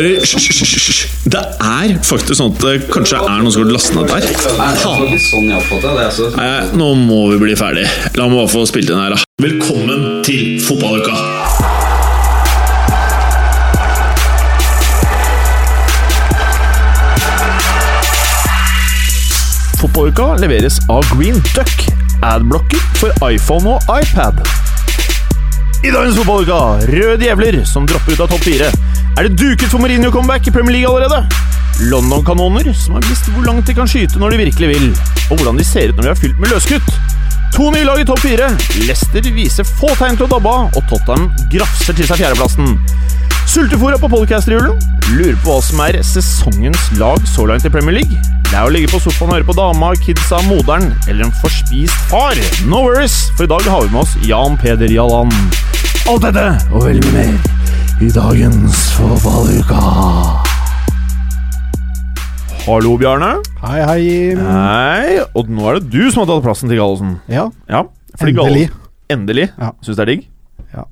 hører Hysj. Det er faktisk sånn at det kanskje er noen som har lastet ned der. Sånn. Altså. Nei, nå må vi bli ferdig. La meg bare få spilt inn her, da. Velkommen til fotballuka! Fotballuka leveres av Green Duck, adblocker for iPhone og iPad. I dagens fotballuka, røde djevler som dropper ut av topp fire. Er det duket for Mourinho-comeback i Premier League allerede? London-kanoner som har visst hvor langt de kan skyte når de virkelig vil, og hvordan de ser ut når de har fylt med løskutt. To nye lag i topp fire. Leicester viser få tegn til å dabbe av, og Tottenham grafser til seg fjerdeplassen. Sultefòra på podcasterhjulen. Lurer på hva som er sesongens lag så langt i Premier League. Det er å ligge på sofaen og høre på dama, kidsa, moderen eller en forspist far. No worries, for i dag har vi med oss Jan Peder Jalland. Alt dette og veldig mye mer i dagens Fotballuka. Hallo, Bjarne. Hei, hei, Jim. Hei. Og nå er det du som har tatt plassen til Gallosen. Ja, Ja, endelig. Gallosen- Endelig. Ja. Syns det er digg? Ja.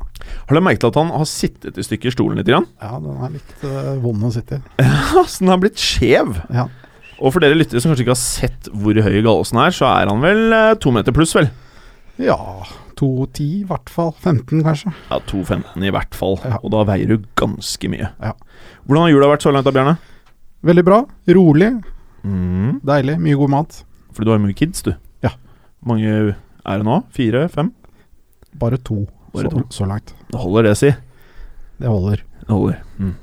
Har du merket at han har sittet i stykker stolen litt? Grann? ja, den er litt uh, vond å sitte i. Ja, så den har blitt skjev. Ja. Og for dere lyttere som kanskje ikke har sett hvor høy Gallosen er, så er han vel eh, to meter pluss, vel? Ja, 2,10 i hvert fall. 15 kanskje. Ja, 2,15 i hvert fall. Ja. Og da veier du ganske mye. Ja. Hvordan har jula vært så langt, da, Bjarne? Veldig bra. Rolig. Mm. Deilig. Mye god mat. Fordi du har jo mye kids, du. Ja. Mange er det nå? Fire? Fem? Bare to, Bare så, to. så langt. Det holder, det, si. Det holder. Det holder. Mm.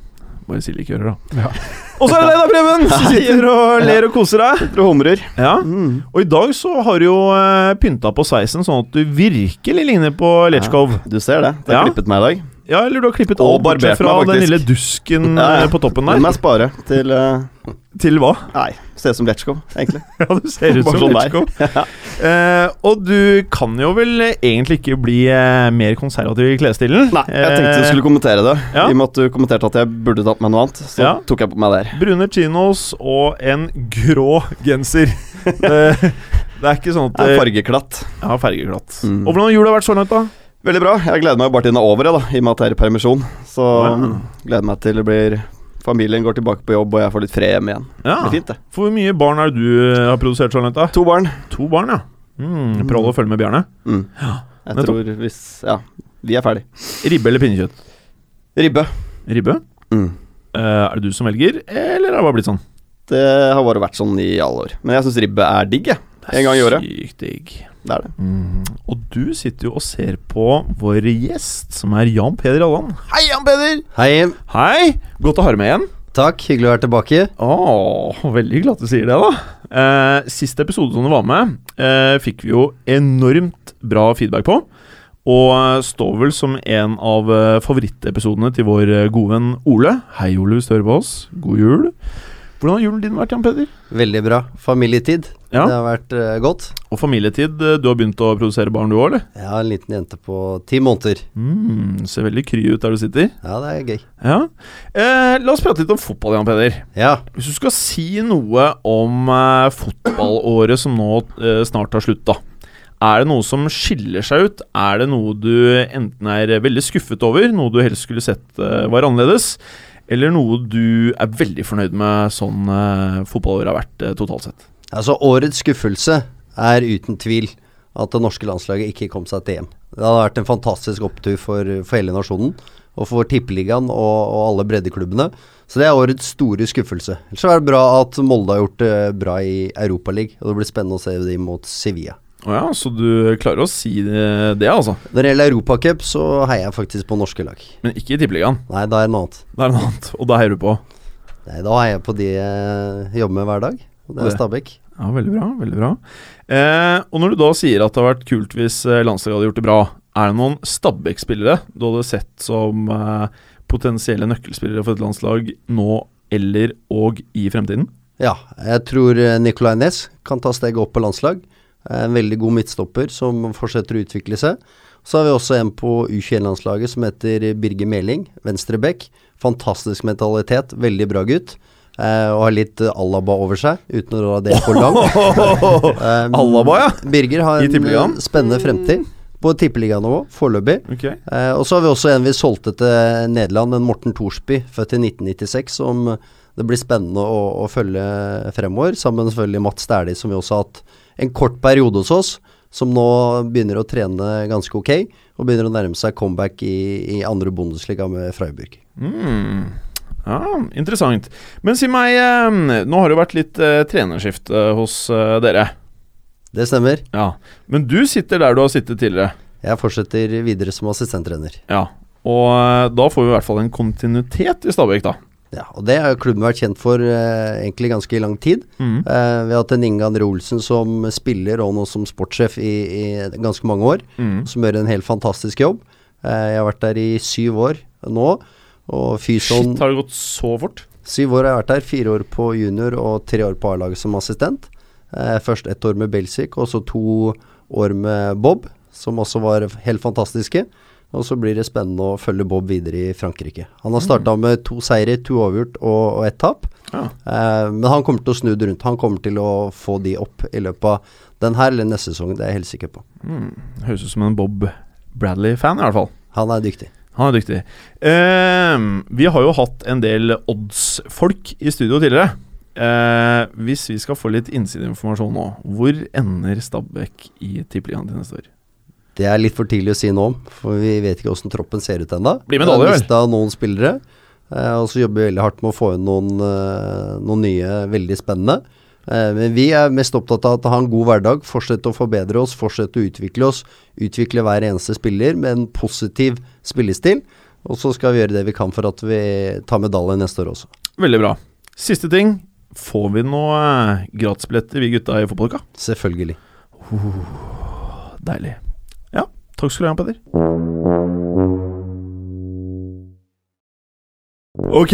Bare si likører, da. Ja. Og så er det deg, da, Preben! Som sitter og ler og koser deg. Sitter og humrer. Ja. Mm. Og i dag så har du jo eh, pynta på sveisen sånn at du virkelig ligner på Lechkov. Du ser det. Det er Ja. klippet meg i dag. Ja, eller du har klippet Og alt barbert fra meg, den lille dusken ja. eh, på toppen Den må der. jeg spare til uh, Til hva? Nei, ser ut som Letchkov, egentlig. Ja, du ser ut som sånn der. Lechkov. Eh, og du kan jo vel egentlig ikke bli uh, mer konservativ i klesstilen. Nei, jeg tenkte du skulle kommentere det. ja. I og med at du kommenterte at jeg burde tatt meg noe annet, så Ja. tok jeg på meg der. Brune chinos og en grå genser. det, det er ikke sånn at Det er fargeklatt. Ja, fargeklatt. Mm. Og hvordan har jula vært så langt, da? Veldig bra. Jeg gleder meg bare til den er over, jeg, da, i og med at jeg er i permisjon. Så Ja. mm, gleder meg til det blir Familien går tilbake på jobb, og jeg får litt fred hjemme igjen. Ja. Det blir fint, det. For hvor mye barn er det du eh, har produsert så langt, da? To barn. To barn, ja. Mm, Prøv å følge med Bjarne. Mm. Jeg nettopp. tror hvis Ja, vi er ferdig. Ribbe eller pinnekjøtt? Ribbe. Ribbe? Mm. Uh, er det du som velger, eller har det bare blitt sånn? Det har bare vært sånn i alle år. Men jeg syns ribbe er digg, jeg. En gang i året. Sykt digg. Det er det. Mm. Og du sitter jo og ser på vår gjest, som er Jan Peder Allan. Hei, Jan Peder! Hei, Hei! Godt å ha deg med igjen. takk. Hyggelig å være tilbake. Åh, veldig glad du sier det, da. Eh, siste episode som du var med, eh, fikk vi jo enormt bra feedback på. Og eh, står vel som en av eh, favorittepisodene til vår eh, gode venn Ole. Hei, Ole, hvis du hører på oss. God jul. Hvordan har julen din vært, Jan Peder? Veldig bra. Familietid. Ja. Det har vært uh, godt. Og familietid. eh, Du har begynt å produsere barn, du òg, eller? Jeg har en liten jente på ti måneder. Mm, ser veldig kry ut der du sitter. Ja, det er gøy. Ja. Eh, la oss prate litt om fotball, Jan Peder. Ja. Hvis du skal si noe om eh, fotballåret som nå eh, snart har slutta. Er det noe som skiller seg ut? Er det noe du enten er veldig skuffet over, noe du helst skulle sett eh, var annerledes, eller noe du er veldig fornøyd med sånn uh, fotballåret har vært uh, totalt sett? Altså, årets skuffelse er uten tvil at det norske landslaget ikke kom seg til EM. Det hadde vært en fantastisk opptur for, for hele nasjonen. Og for Tippeligaen og, og alle breddeklubbene. Så det er årets store skuffelse. Ellers er det bra at Molde har gjort det bra i Europaligaen. Og det blir spennende å se dem mot Sevilla. Å ja, så du klarer å si det, det, altså. Når det gjelder Europacup, så heier jeg faktisk på norske lag. Men ikke i Tippeligaen. Nei, da er det noe annet. Det er noe annet. Og da heier du på. Nei, da heier jeg på de jeg jobber med hver dag. Og det Det- er Stabæk. Ja, veldig bra. veldig bra eh, Og når du da sier at det har vært kult hvis eh, landslaget hadde gjort det bra, er det noen Stabæk-spillere du hadde sett som eh, potensielle nøkkelspillere for et landslag nå eller og i fremtiden? Ja, jeg tror eh, Nicolay Næss kan ta steget opp på landslag. En veldig god midtstopper som fortsetter å utvikle seg. Så har vi også en på U21-landslaget som heter Birger Meling, venstreback. Fantastisk mentalitet, veldig bra gutt. Eh, og har litt eh, Alaba over seg, uten å dra det for langt. Eh, Alaba, ja. Birger har I en eh, spennende fremtid. på tippeliganivå foreløpig. Okay. Eh, og så har vi også en vi solgte til Nederland, en Morten Thorsby, født i 1996, som det blir spennende å, å følge fremover. Sammen selvfølgelig Mats Dæhlie, som vi også har hatt en kort periode hos oss. Som nå begynner å trene ganske ok, og begynner å nærme seg comeback i, i andre Bundesliga med Freiburg. Mm. Ja, interessant. Men si meg, eh, nå har det jo vært litt eh, trenerskifte hos eh, dere. Det stemmer. Ja. Men du sitter der du har sittet tidligere. Jeg fortsetter videre som assistenttrener. Ja. Og da får vi i hvert fall en kontinuitet i Stabæk, da. Ja, og Det har klubben vært kjent for eh, egentlig ganske lang tid. Mm. Eh, vi har hatt en Inge André Olsen som spiller og nå som sportssjef i, i ganske mange år. Mm. Som gjør en helt fantastisk jobb. Eh, jeg har vært der i syv år nå. Og Fyson Shit, har det gått så fort? Syv år har jeg vært der. Fire år på junior og tre år på A-laget som assistent. Eh, først ett år med Belsvik, og så to år med Bob, som også var helt fantastiske. Og så blir det spennende å følge Bob videre i Frankrike. Han har starta med to seire, to overgjort og, og ett tap. Ja. Eh, men han kommer til å snu det rundt. Han kommer til å få de opp i løpet av den her eller neste sesong, det er jeg helt sikker på. Mm. Høres ut som en Bob Bradley-fan, i hvert fall. Han er dyktig. Han er dyktig. Eh, vi har jo hatt en del odds-folk i studio tidligere. Eh, hvis vi skal få litt innsideinformasjon nå, hvor ender Stabæk i Tippeligaen til neste år? Det er litt for tidlig å si nå, for vi vet ikke hvordan troppen ser ut ennå. Blir Vi har vel? mista noen spillere, eh, og så jobber vi veldig hardt med å få inn noen, eh, noen nye veldig spennende. Eh, men vi er mest opptatt av å ha en god hverdag, fortsette å forbedre oss, fortsette å utvikle oss. Utvikle hver eneste spiller med en positiv spillestil. Og så skal vi gjøre det vi kan for at vi tar medalje neste år også. Veldig bra. Siste ting. Får vi noe gratisbilletter, vi gutta i fotballuka? Selvfølgelig. Deilig. Takk skal du ha, Peder. Ok,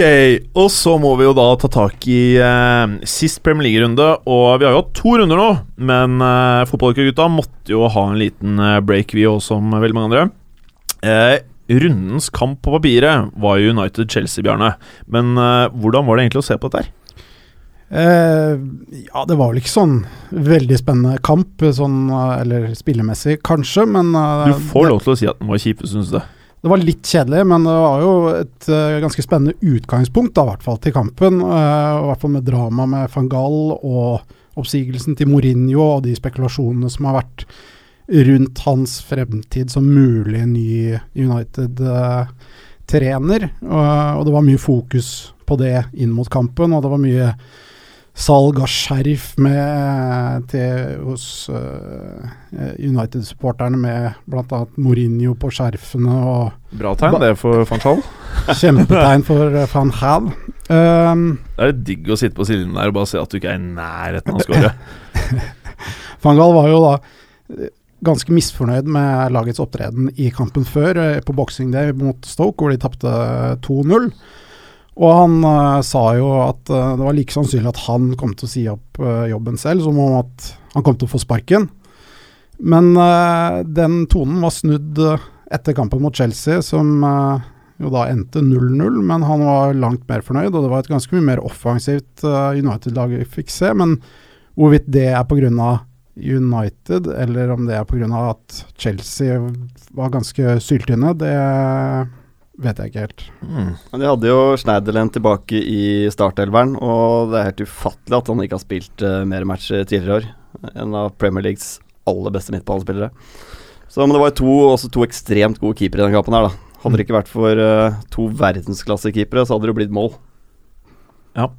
og så må vi jo da ta tak i eh, sist Premier League-runde. Og vi har jo hatt to runder nå, men eh, fotballgutta måtte jo ha en liten eh, break, vi òg, som veldig mange andre. Eh, rundens kamp på papiret var jo United-Chelsea, Bjarne. Men eh, hvordan var det egentlig å se på dette her? Eh, ja, det var vel ikke sånn veldig spennende kamp, sånn, eh, eller spillemessig kanskje, men eh, Du får det, lov til å si at den var kjip, syns du det? det var litt kjedelig, men det var jo et ganske spennende utgangspunkt, da, i hvert fall til kampen. I hvert fall med drama med van Gaal og oppsigelsen til Mourinho og de spekulasjonene som har vært rundt hans fremtid som mulig ny United-trener. og det var mye fokus på det inn mot kampen, og det var mye salg av skjerf med, til, hos uh, United-supporterne med bl.a. Mourinho på skjerfene og Bra tegn, det, for van Schall. kjempetegn for eh, van Hal. Um, Det er litt digg å sitte på siden der og bare se at du ikke er i nærheten av å skåre. Van Gaal var jo da eh, ganske misfornøyd med lagets opptreden i kampen før, på Boxing Day mot Stoke, hvor de tapte 2-0. Og han uh, sa jo at uh, det var like sannsynlig at han kom til å si opp uh, jobben selv, som om at han kom til å få sparken. Men den tonen var snudd etter kampen mot Chelsea, som jo da endte 0-0, men han var langt mer fornøyd, og det var et ganske mye mer offensivt United-lag vi fikk se. Men hvorvidt det er pga. United, eller om det er pga. at Chelsea var ganske syltynne, det vet jeg ikke helt. Mm. De hadde jo Schneiderlin tilbake i startelveren, og det er helt ufattelig at han ikke har spilt uh, mer matcher tidligere i år. En av Premier Leagues aller beste midtbanespillere. Så men det var to, også to ekstremt gode keepere i den kampen her, da. Hadde det ikke vært for uh, to verdensklassekeepere, så hadde det jo blitt mål. Ja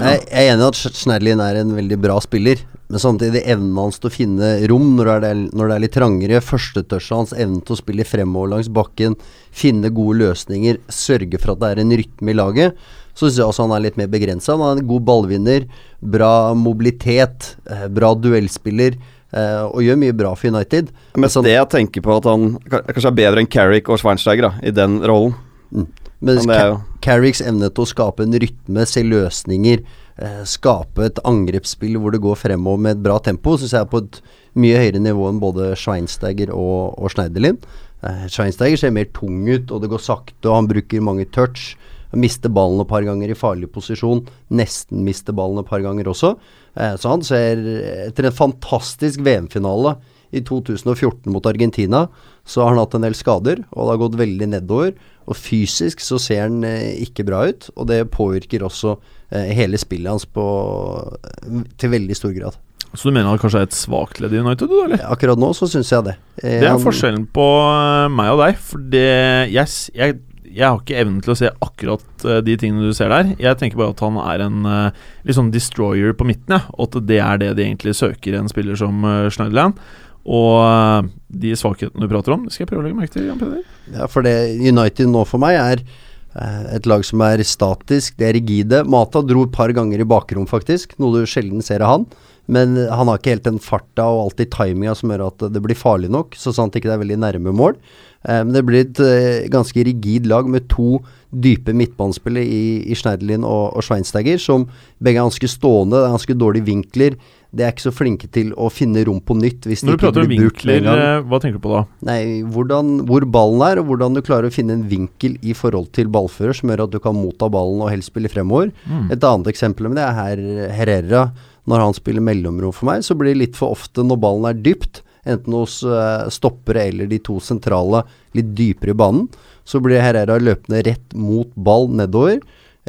jeg er enig i at Schneiderlin er en veldig bra spiller, men samtidig evnen hans til å finne rom når det er, når det er litt trangere, førstetouchet hans, evnen til å spille fremover langs bakken, finne gode løsninger, sørge for at det er en rytme i laget, så syns jeg også han er litt mer begrensa. Han er en god ballvinner, bra mobilitet, eh, bra duellspiller, eh, og gjør mye bra for United. Men sånn- det jeg tenker på at han kanskje er bedre enn Carrick og Schweinsteiger da, i den rollen. Mm. Men Carricks evne til å skape en rytme, se løsninger, skape et angrepsspill hvor det går fremover med et bra tempo, syns jeg er på et mye høyere nivå enn både Schweinsteiger og, og Schneiderlin. Eh, Schweinsteiger ser mer tung ut, og det går sakte, og han bruker mange touch. Han mister ballen et par ganger i farlig posisjon. Nesten mister ballen et par ganger også. Eh, så han ser Etter en fantastisk VM-finale i 2014 mot Argentina, så har han hatt en del skader, og det har gått veldig nedover. Og fysisk så ser han eh, ikke bra ut, og det påvirker også eh, hele spillet hans på, til veldig stor grad. Så du mener han kanskje er et svakt ledd i United, du, eller? Akkurat nå så syns jeg det. Eh, Det er han- forskjellen på eh, meg og deg. For det, jeg, jeg, jeg har ikke evnen til å se akkurat eh, de tingene du ser der. Jeg tenker bare at han er en eh, litt sånn destroyer på midten, ja. Og at det er det de egentlig søker en spiller som Schneiderland. Og eh, de svakhetene du prater om, det skal jeg prøve å legge merke til. Jan Peder. Ja, for det United nå for meg er eh, et lag som er statisk, det er rigide. Mata dro et par ganger i bakrom, faktisk, noe du sjelden ser av han. Men han har ikke helt den farta og alltid timinga som gjør at det blir farlig nok, så sant ikke det er veldig nærme mål. Eh, men det blir et eh, ganske rigid lag med to dype midtbanespillere i, i Schneiderlin og, og Schweinsteiger, som begge er ganske stående, det er ganske dårlige vinkler. De er ikke så flinke til å finne rom på nytt hvis Når de du ikke blir brukt med en vinkler, gang. eh, hva tenker du på da? Nei, hvordan, hvor ballen er, og hvordan du klarer å finne en vinkel i forhold til ballfører som gjør at du kan motta ballen og helst spille fremover. Mm. Et annet eksempel med det er her Herrera. Når han spiller mellomrom for meg, så blir det litt for ofte når ballen er dypt, enten hos eh, stoppere eller de to sentrale litt dypere i banen, så blir Herrera løpende rett mot ball nedover,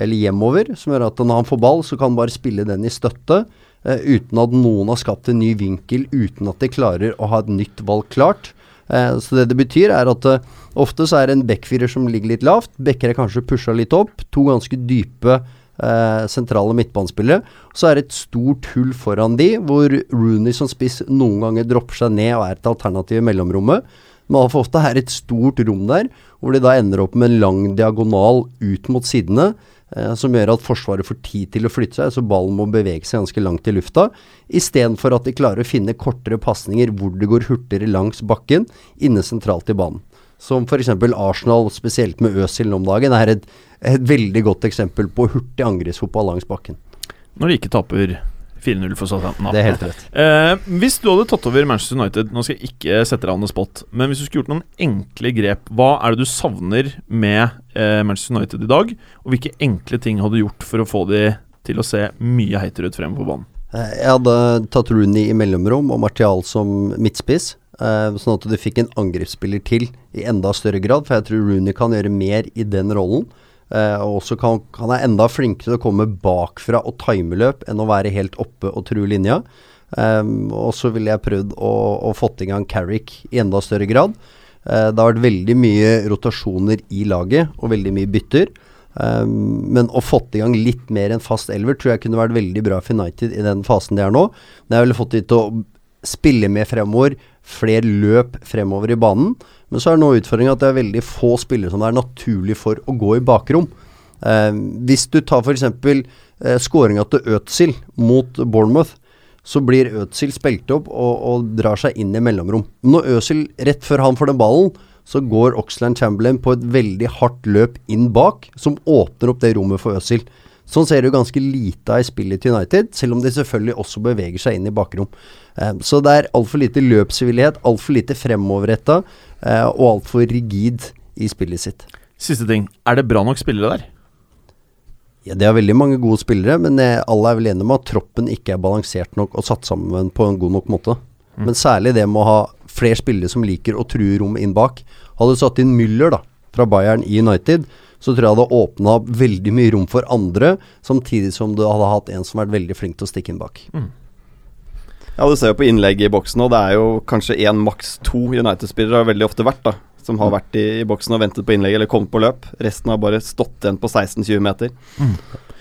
eller hjemover, som gjør at når han får ball, så kan han bare spille den i støtte. Eh, uten at noen har skapt en ny vinkel, uten at de klarer å ha et nytt valg klart. Eh, så det det betyr, er at eh, ofte så er det en backfirer som ligger litt lavt. Backer er kanskje pusha litt opp. To ganske dype eh, sentrale midtbanespillere. Så er det et stort hull foran de, hvor Rooney som spiss noen ganger dropper seg ned og er et alternativ i mellomrommet. Men altfor ofte er det et stort rom der, hvor de da ender opp med en lang diagonal ut mot sidene. Eh, som gjør at Forsvaret får tid til å flytte seg, så ballen må bevege seg ganske langt i lufta. Istedenfor at de klarer å finne kortere pasninger hvor det går hurtigere langs bakken, inne sentralt i banen. Som f.eks. Arsenal, spesielt med Øzil om dagen, er et, et veldig godt eksempel på hurtig angrepsfotball langs bakken. Når de ikke taper 4-0 for Southampton. Det er helt rett. Eh, hvis du hadde tatt over Manchester United Nå skal jeg ikke sette deg on the spot, men hvis du skulle gjort noen enkle grep, hva er det du savner med eh, Manchester United i dag? Og hvilke enkle ting hadde du gjort for å få de til å se mye heitere ut fremme på banen? Eh, Jeg hadde tatt Rooney i mellomrom og Martial som midtspiss. eh, sånn at du fikk en angrepsspiller til i enda større grad. For jeg tror Rooney kan gjøre mer i den rollen. Eh, og også kan han er enda flinkere til å komme bakfra og time løp enn å være helt oppe og true linja. Um, og så ville jeg prøvd å, å fått i gang Carrick i enda større grad. Eh, det har vært veldig mye rotasjoner i laget og veldig mye bytter. Um, men å fått i gang litt mer enn fast elver tror jeg kunne vært veldig bra for United i den fasen de er nå. Men jeg ville fått de til å spille med fremover, flere løp fremover i banen. Men så er nå utfordringa at det er veldig få spillere som det er naturlig for å gå i bakrom. Eh, hvis du tar f.eks. Eh, skåringa til Øtzil mot Bournemouth, så blir Øtzil spilt opp og, og drar seg inn i mellomrom. Når Øzil, rett før han får den ballen, så går Oxland Chamberlain på et veldig hardt løp inn bak, som åpner opp det rommet for Øzil. Sånn ser du ganske lite av i spillet til United, selv om de selvfølgelig også beveger seg inn i bakrom. Eh, så det er altfor lite løpsvillighet, altfor lite fremoverretta eh, og altfor rigid i spillet sitt. Siste ting. Er det bra nok spillere der? Ja, Det er veldig mange gode spillere, men eh, alle er vel enige om at troppen ikke er balansert nok og satt sammen på en god nok måte. Mm. Men særlig det med å ha flere spillere som liker å true rom inn bak. Hadde du satt inn Müller da, fra Bayern i United, så tror jeg det hadde åpna opp veldig mye rom for andre, samtidig som du hadde hatt en som vært veldig flink til å stikke inn bak. Ja, du ser jo på innlegg i boksen, og det er jo kanskje én, maks to United-spillere har veldig ofte vært, da. Som har vært i, i boksen og ventet på innlegg eller kommet på løp. Resten har bare stått igjen på 16-20 meter. Mm.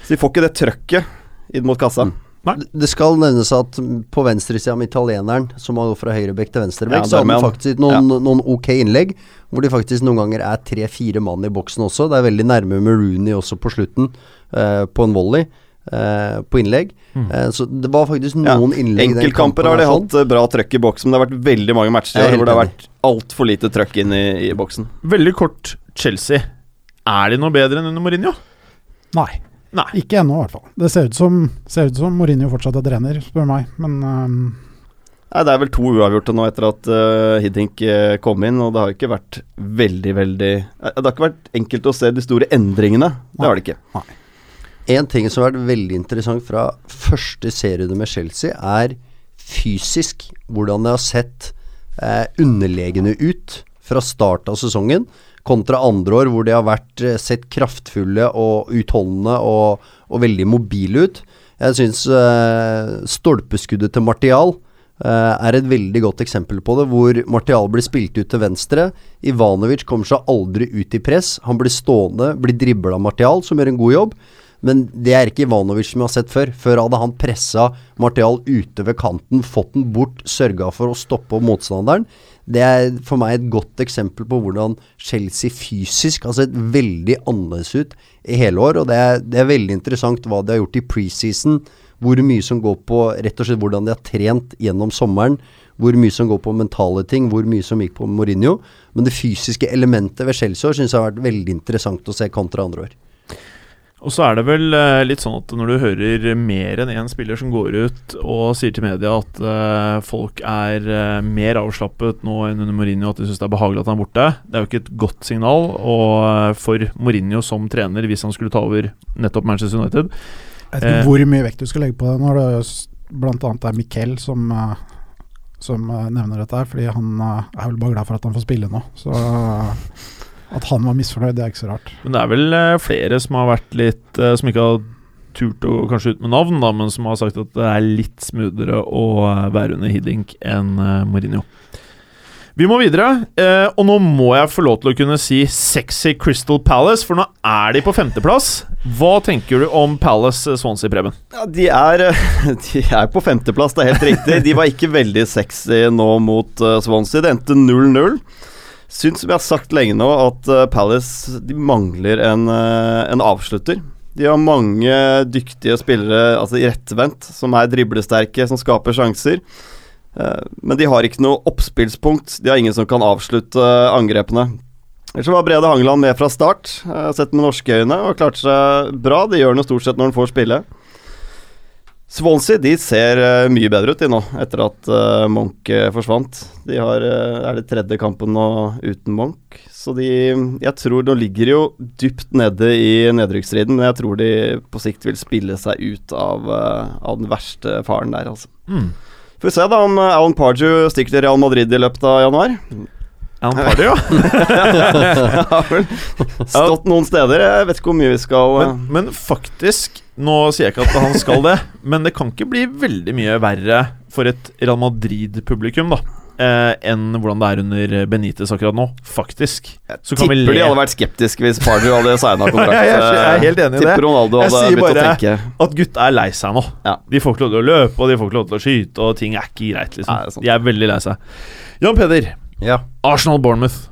Så de får ikke det trøkket inn mot kassa. Nei. Det- skal nevnes at på venstresida med italieneren, som har gått fra høyrebekk til venstrebekk, Ja, så hadde han faktisk noen, noen ok innlegg, hvor de faktisk noen ganger er tre-fire mann i boksen også. Det er veldig nærme med Rooney også på slutten, eh, på en volley. eh, på innlegg. Mm. Eh, så det var faktisk Ja, noen innlegg i Enkeltkamper har de sånn. hatt eh, bra trøkk i boksen, men det har vært veldig mange matcher er hvor det har vært altfor lite trøkk inn i, i boksen. Veldig kort Chelsea. Er de noe bedre enn under Mourinho? Nei, Nei. ikke ennå i hvert fall. Det ser ut som, ser ut som Mourinho fortsatt er trener, spør meg. Men um. Nei, Det er vel to uavgjorte nå etter at uh, Hiddink eh, kom inn, og det har ikke vært veldig, veldig eh, Det har ikke vært enkelt å se de store endringene. Det har det ikke. En ting som har vært veldig interessant fra første serierunde med Chelsea, er fysisk hvordan det har sett eh, underlegene ut fra start av sesongen, kontra andre år hvor de har vært eh, sett kraftfulle og utholdende og, og veldig mobile ut. Jeg syns uh, stolpeskuddet til Martial uh, er et veldig godt eksempel på det, hvor Martial blir spilt ut til venstre. Ivanovic kommer seg aldri ut i press. Han blir stående, blir dribla av Martial, som gjør en god jobb. Men det er ikke Ivanovic som vi har sett før. Før hadde han pressa Martial ute ved kanten, fått den bort, sørga for å stoppe opp motstanderen. Det er for meg et godt eksempel på hvordan Chelsea fysisk har sett veldig annerledes ut i hele år. Og det er, det er veldig interessant hva de har gjort i preseason. Hvor mye som går på rett og slett hvordan de har trent gjennom sommeren. Hvor mye som går på mentale ting, hvor mye som gikk på Mourinho. Men det fysiske elementet ved Chelsea år syns jeg har vært veldig interessant å se kontra andre år. Og så er det vel eh, litt sånn at når du hører mer enn én spiller som går ut og sier til media at eh, folk er eh, mer avslappet nå enn under Mourinho, at de syns det er behagelig at han er borte, det er jo ikke et godt signal og for Mourinho som trener hvis han skulle ta over nettopp Manchester United. Jeg vet ikke hvor mye vekt du skal legge på det når det bl.a. er Mikkel som, som nevner dette her, fordi han er vel bare glad for at han får spille nå. Så at han var misfornøyd, det er ikke så rart. Men det er vel eh, flere som har vært litt eh, Som ikke har turt å kanskje ut med navn, da, men som har sagt at det er litt smoothere å eh, være under Hiddink enn Mourinho. Vi må videre, eh, og nå må jeg få lov til å kunne si sexy Crystal Palace, for nå er de på femteplass. Hva tenker du om Palace Swansea, Preben? Ja, de er, de er på femteplass, det er helt riktig. De var ikke veldig sexy nå mot Swansea. Det endte 0-0. Syns, som jeg har sagt lenge nå, at uh, Palace de mangler en, uh, en avslutter. De har mange dyktige spillere, altså rettvendt, som er driblesterke, som skaper sjanser. Uh, men de har ikke noe oppspillspunkt. De har ingen som kan avslutte angrepene. Ellers var Brede Hangeland med fra start, sett med norske øyne, og klarte seg bra. Det gjør han stort sett når han får spille. Swansea de ser eh, mye bedre ut de nå, etter at uh, Monk eh, forsvant. De har, uh, er det tredje kampen nå uten Monk. Så de Jeg tror Nå ligger de jo dypt nede i nedrykksstriden, men jeg tror de på sikt vil spille seg ut av, uh, av den verste faren der, altså. Mm. Får vi se da om Alan Pardew stikker til Real Madrid i løpet av januar. Alan Pardew, ja. Har vel stått noen steder. Jeg vet ikke hvor mye vi skal Men, men faktisk, nå sier jeg ikke at han skal det, men det kan ikke bli veldig mye verre for et Real Madrid-publikum, da. Eh, enn hvordan det er under Benitez akkurat nå, faktisk. Så kan vi Tipper de hadde vært skeptiske hvis Pardew hadde signa kontrakt. Jeg er- jeg er helt enig i det. Ronaldo Jeg sier bare- at gutta er lei seg nå. Ja. De får ikke lov til å løpe, og de får ikke lov til å skyte, og ting er ikke greit, liksom. Nei, er de er veldig lei seg. Jan Peder, Ja. Arsenal-Bournemouth.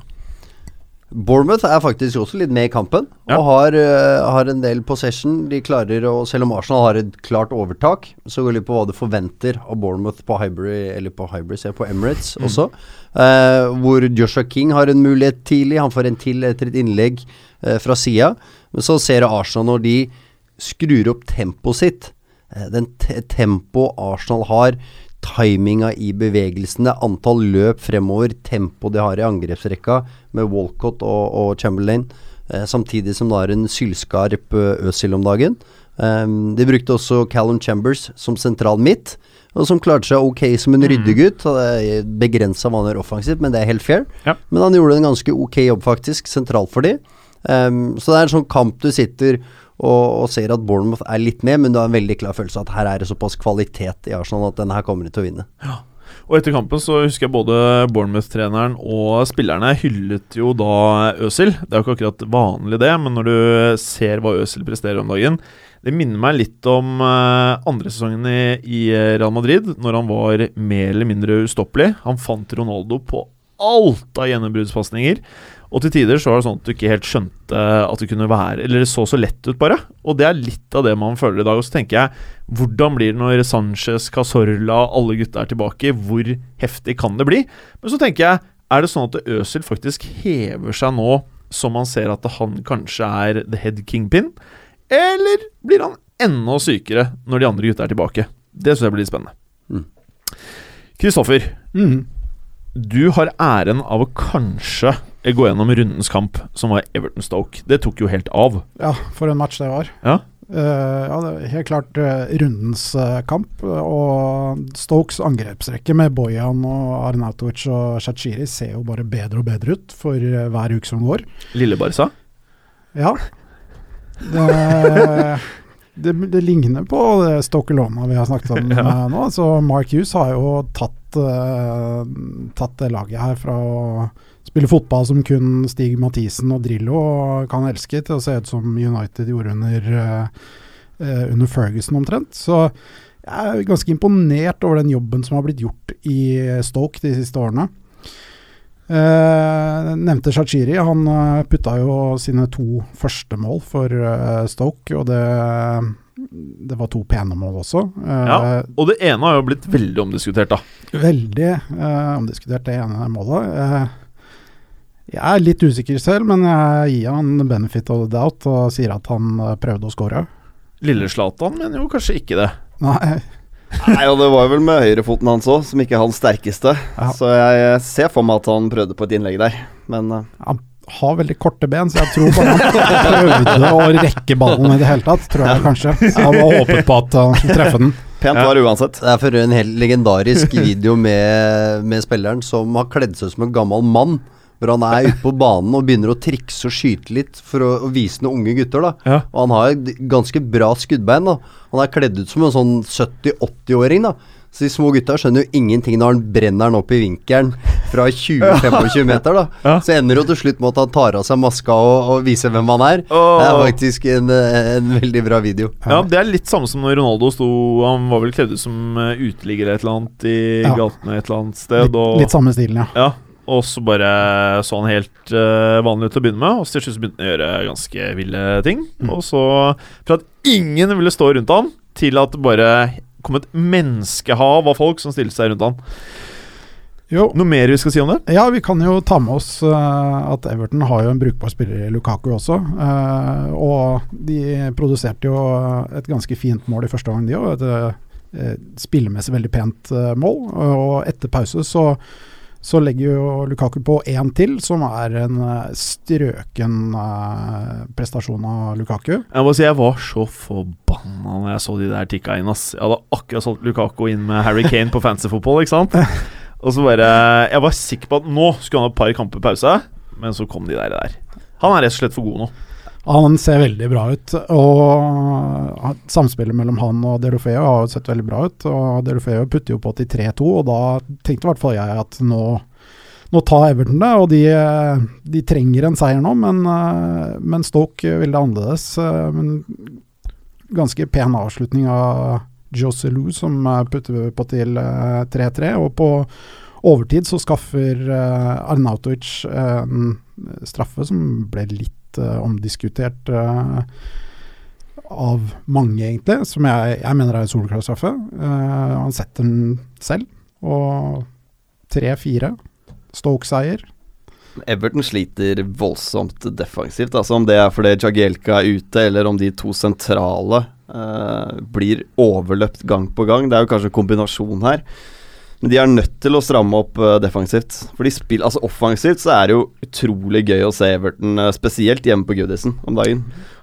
Bournemouth er faktisk også litt med i kampen, Ja. og har, uh, har en del possession. De klarer å Selv om Arsenal har et klart overtak, så går det litt på hva du forventer av Bournemouth på Hybrid, eller på Hybrid, se på Emirates også. Uh, hvor Joshua King har en mulighet tidlig. Han får en til etter et innlegg uh, fra sida. Men så ser du Arsenal når de skrur opp tempoet sitt. Den te tempoet Arsenal har, timinga i bevegelsene, antall løp fremover, tempo de har i angrepsrekka med Walcott og, og Chamberlain, eh, samtidig som det er en sylskarp eh, Øzil om dagen. Um, de brukte også Callum Chambers som sentral midt, og som klarte seg ok som en ryddegutt. Begrensa hva han gjør offensivt, men det er helt fair. Ja. Men han gjorde en ganske ok jobb, faktisk, sentralt for de. Um, så det er en sånn kamp du sitter og, og ser at Bournemouth er litt med, men du har en veldig klar følelse av at her er det såpass kvalitet i Arsenal at denne her kommer de til å vinne. Og etter kampen så husker jeg både Bournemouth-treneren og spillerne hyllet jo da Øsil. Det er jo ikke akkurat vanlig det, men når du ser hva Øsil presterer om dagen Det minner meg litt om eh, andre sesongen i Real Madrid, når han var mer eller mindre ustoppelig. Han fant Ronaldo på alt av gjennombruddspasninger. Og til tider så var det sånn at du ikke helt skjønte at det kunne være Eller det så så lett ut, bare. Og det er litt av det man føler i dag. Og så tenker jeg, hvordan blir det når Sanchez, Casorla, alle gutta er tilbake? Hvor heftig kan det bli? Men så tenker jeg, er det sånn at Øzil faktisk hever seg nå, som man ser at han kanskje er the head kingpin? Eller blir han enda sykere når de andre gutta er tilbake? Det syns jeg blir litt spennende. Mm. Kristoffer, Mhm. du har æren av å kanskje gå gjennom rundens kamp, som var Everton Stoke. Det tok jo helt av. Ja, for en match det var. Ja. uh, ja, det var helt klart uh, rundens uh, kamp. Og Stokes angrepsrekke med Bojan og Arnautovic og Shachiri ser jo bare bedre og bedre ut for hver uke som går. Lille Barca. Ja. Det, det, det ligner på Stokelona vi har snakket om Ja. nå. Så Mark Hughes har jo tatt, tatt det laget her fra å spille fotball som kun Stig Mathisen og Drillo kan elske, til å se ut som United gjorde under, eh, under Ferguson omtrent. Så jeg er ganske imponert over den jobben som har blitt gjort i Stoke de siste årene. Uh, nevnte Shachiri. Han putta jo sine to første mål for uh, Stoke, og det, det var to pene mål også. Ja. Og det ene har jo blitt veldig omdiskutert, da. Veldig omdiskutert, det ene målet. Jeg er litt usikker selv, men jeg gir han benefit of the doubt og sier at han eh, prøvde å score. Lille Zlatan mener jo kanskje ikke det. Nei, Nei, og det var vel med høyrefoten hans òg, som ikke er hans sterkeste. Ja. Så jeg ser for meg at han prøvde på et innlegg der, men eh, han har veldig korte ben, så jeg tror bare han prøvde å rekke ballen i det hele tatt, tror jeg kanskje. Han var håpet på at han skulle treffe den. pent Ja. var det uansett. Det er for en helt legendarisk video med, med spilleren som har kledd seg ut som en gammel mann. Hvor han er ute på banen og begynner å trikse og skyte litt for å, å vise noen unge gutter. da Ja. Og han har et ganske bra skuddbein. da Han er kledd ut som en sånn 70-80-åring. da Så de små gutta skjønner jo ingenting når han brenner den opp i vinkelen fra 20-25 meter. da Ja. Så ender det jo til slutt med at han tar av seg maska og, og viser hvem han er. Det er faktisk en, en veldig bra video. Ja, Det er litt samme som når Ronaldo sto Han var vel kledd ut som eh, uteligger et eller annet i Ja. gatene et eller annet sted. Litt, litt samme stilen, ja. ja, og så bare så han helt uh, vanlig ut til å begynne med, og så til slutt begynte han å gjøre ganske ville ting. Mm. Og så, fra at ingen ville stå rundt han, til at det bare kom et menneskehav av folk som stilte seg rundt han. Jo, Noe mer vi skal si om det? Ja, vi kan jo ta med oss uh, at Everton har jo en brukbar spiller i Lukaku også. Uh, og de produserte jo et ganske fint mål i første gang, de òg. Et uh, spillemessig veldig pent mål. Og etter pause så, så legger jo Lukaku på én til, som er en eh, strøken eh, prestasjon av Lukaku. Jeg må si jeg var så forbanna når jeg så de der tikka inn. ass Jeg hadde akkurat solgt Lukaku inn med Harry Kane på fantasyfotball, ikke sant? Og så bare Jeg var sikker på at nå skulle han ha et par kamper pause, men så kom de der. der. Han er rett og slett for god nå. Han ser veldig bra ut, og samspillet mellom han og Delofeo har jo sett veldig bra ut. og Delofeo putter jo på til 3-2, og da tenkte i hvert fall jeg at nå, nå tar Everton det. Og de, de trenger en seier nå, men, eh, men Stoke det annerledes. eh, Men ganske pen avslutning av Joselu, som eh, putter på til eh, 3-3. Og på overtid så skaffer eh, Arnautovic eh, en straffe som ble litt eh, omdiskutert eh, av mange, egentlig. Som jeg, jeg mener er en soleklar straffe. Eh, han setter den selv, og 3-4. Stoke-seier. Everton sliter voldsomt defensivt. Altså Om det er fordi Jagielka er ute, eller om de to sentrale uh, blir overløpt gang på gang. Det er jo kanskje en kombinasjon her. Men de er nødt til å stramme opp eh, defensivt. For de spiller, altså Offensivt så er det jo utrolig gøy å se Everton, eh, spesielt hjemme på Goodison om dagen.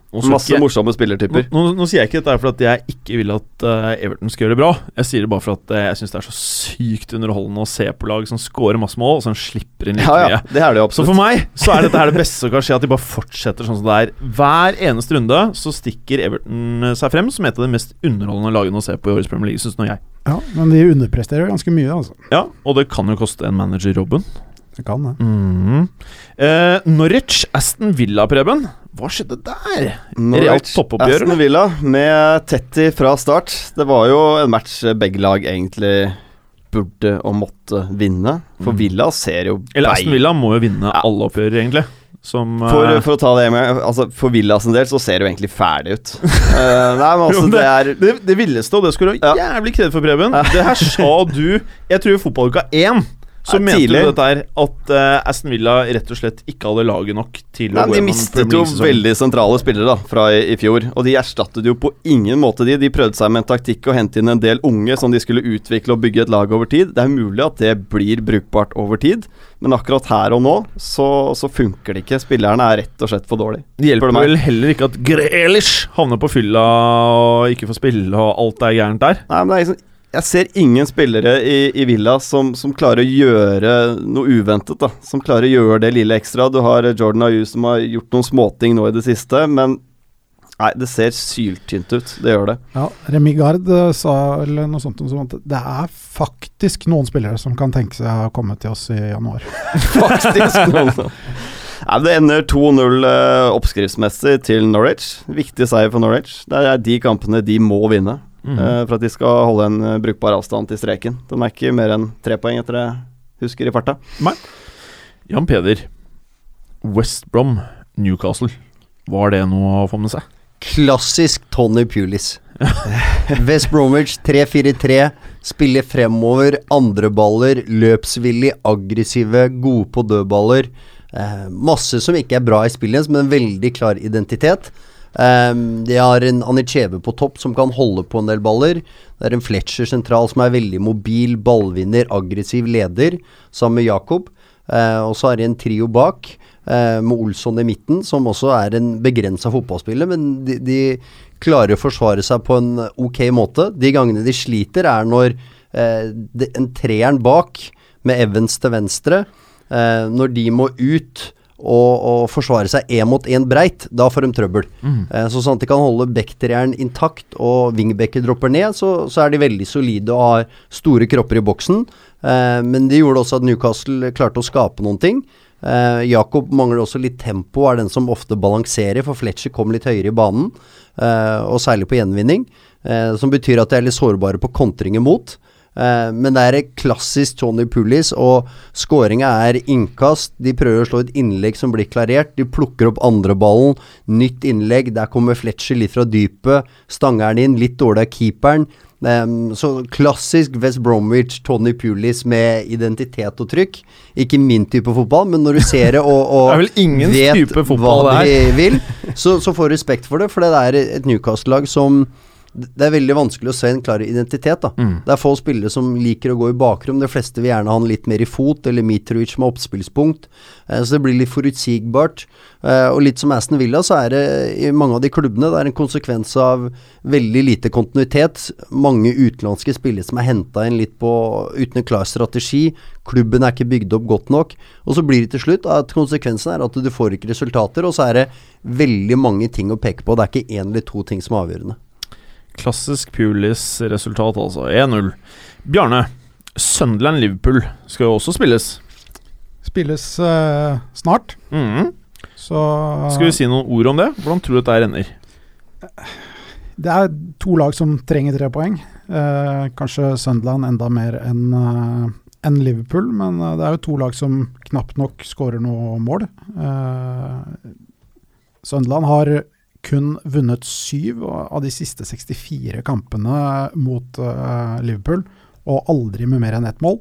Masse ikke- morsomme spillertyper. Nå, nå, nå sier jeg ikke dette for at jeg ikke vil at uh, Everton skal gjøre det bra. Jeg sier det bare for at eh, jeg syns det er så sykt underholdende å se på lag som scorer masse mål, og som slipper inn litt Ja, mye. ja, det er det Så for meg så er dette her det beste som kan skje, at de bare fortsetter sånn som det er. Hver eneste runde så stikker Everton seg frem som et av de mest underholdende lagene å se på i årets Premier League, syns nå jeg. Ja, men de underpresterer ganske mye, altså. Ja, og det kan jo koste en manager jobben. Det kan det. Mm. Eh, Norwich, Aston Villa, Preben. Hva skjedde der? Realt Norwich, toppoppgjør, Aston? Villa med Tetty fra start. Det var jo en match begge lag egentlig burde og måtte vinne. For Mm. Villa ser jo Eller Aston Villa må jo vinne Ja. alle oppgjør, egentlig. Som For, eh, for å ta det med altså For Villas en del så ser det jo egentlig ferdig ut. uh, nei, men altså Jo, det er det, det villeste, og det skulle du ha Ja. jævlig kred for, Preben. Det her sa du Jeg tror fotballuka én Så mente tidlig. du dette her at uh, Aston Villa rett og slett ikke hadde laget nok til Nei, å gå de mistet jo veldig sentrale spillere da fra i, i fjor, og de erstattet jo på ingen måte de. De prøvde seg med en taktikk å hente inn en del unge som de skulle utvikle og bygge et lag over tid. Det er mulig at det blir brukbart over tid, men akkurat her og nå så, så funker det ikke. Spillerne er rett og slett for dårlige. Det hjelper vel heller ikke at Grealish havner på fylla og ikke får spille, og alt er gærent der. Nei, men det er liksom jeg ser ingen spillere i, i Villa som, som klarer å gjøre noe uventet. da Som klarer å gjøre det lille ekstra. Du har Jordan Ayu som har gjort noen småting nå i det siste, men Nei, det ser syltynt ut. Det gjør det. Ja, Remi Gard eh, sa vel noe sånt som at det er faktisk noen spillere som kan tenke seg å komme til oss i januar. Faktisk. noen Nei, det ender 2-0 eh, oppskriftsmessig til Norwich. Viktig seier for Norwich. Det er de kampene de må vinne Eh, for at de skal holde en eh, brukbar avstand til streken. Den er ikke mer enn tre poeng, etter det jeg husker i farta. Jan Peder, West Brom, Newcastle. Var det noe å få med seg? Klassisk Tony Pulis. West Bromwich 3-4-3. Spiller fremover, andre baller, løpsvillig, aggressive, gode på dødballer. Eh, masse som ikke er bra i spillet, men en veldig klar identitet. Eh, de har en Anicheve på topp som kan holde på en del baller. Det er en Fletcher sentral som er veldig mobil, ballvinner, aggressiv leder, sammen med Jakob. Uh, og så har de en trio bak, uh, med Olsson i midten, som også er en begrensa fotballspiller, men de, de klarer å forsvare seg på en ok måte. De gangene de sliter, er når uh, de, en treeren bak, med Evans til venstre, eh, når de må ut og, og forsvare seg én mot én breit, da får de trøbbel. Eh, så sånn at de kan holde backtrieren intakt og wingbacker dropper ned, så, så er de veldig solide og har store kropper i boksen. Eh, men de gjorde også at Newcastle klarte å skape noen ting. Eh, Jakob mangler også litt tempo, er den som ofte balanserer, for Fletcher kom litt høyere i banen, eh, og særlig på gjenvinning. Eh, som betyr at de er litt sårbare på kontring imot. Eh, men det er et klassisk Tony Pulis, og skåringa er innkast. De prøver å slå et innlegg som blir klarert. De plukker opp andreballen, nytt innlegg. Der kommer Fletcher litt fra dypet. Stanger den inn, litt dårlig av keeperen. Så klassisk West Bromwich, Tony Pulis med identitet og trykk. Ikke min type fotball, men når du ser det og, og Det ingen vet hva de vil, så, så får du respekt for det. For det er et Newcastle-lag som Det er veldig vanskelig å se en klar identitet. da Mm. Det er få spillere som liker å gå i bakrom. De fleste vil gjerne ha han litt mer i fot, eller Mitrovic med oppspillspunkt. Eh, så det blir litt forutsigbart. Eh, og litt som Aston Villa, så er det i mange av de klubbene Det er en konsekvens av veldig lite kontinuitet. Mange utenlandske spillere som er henta inn litt på uten en klar strategi. Klubben er ikke bygd opp godt nok. Og så blir det til slutt at konsekvensen er at du får ikke resultater, og så er det veldig mange ting å peke på. Det er ikke én eller to ting som er avgjørende. Klassisk Pulis-resultat, altså. 1-0. Bjarne, Sunderland-Liverpool skal jo også spilles. Spilles uh, snart, Mhm. så Skal vi si noen ord om det? Hvordan tror du dette ender? Det er to lag som trenger tre poeng. Uh, kanskje Sunderland enda mer enn uh, enn Liverpool, men det er jo to lag som knapt nok skårer noe mål. Eh, Søndeland har kun vunnet syv av de siste 64 kampene mot eh, Liverpool, og aldri med mer enn ett mål.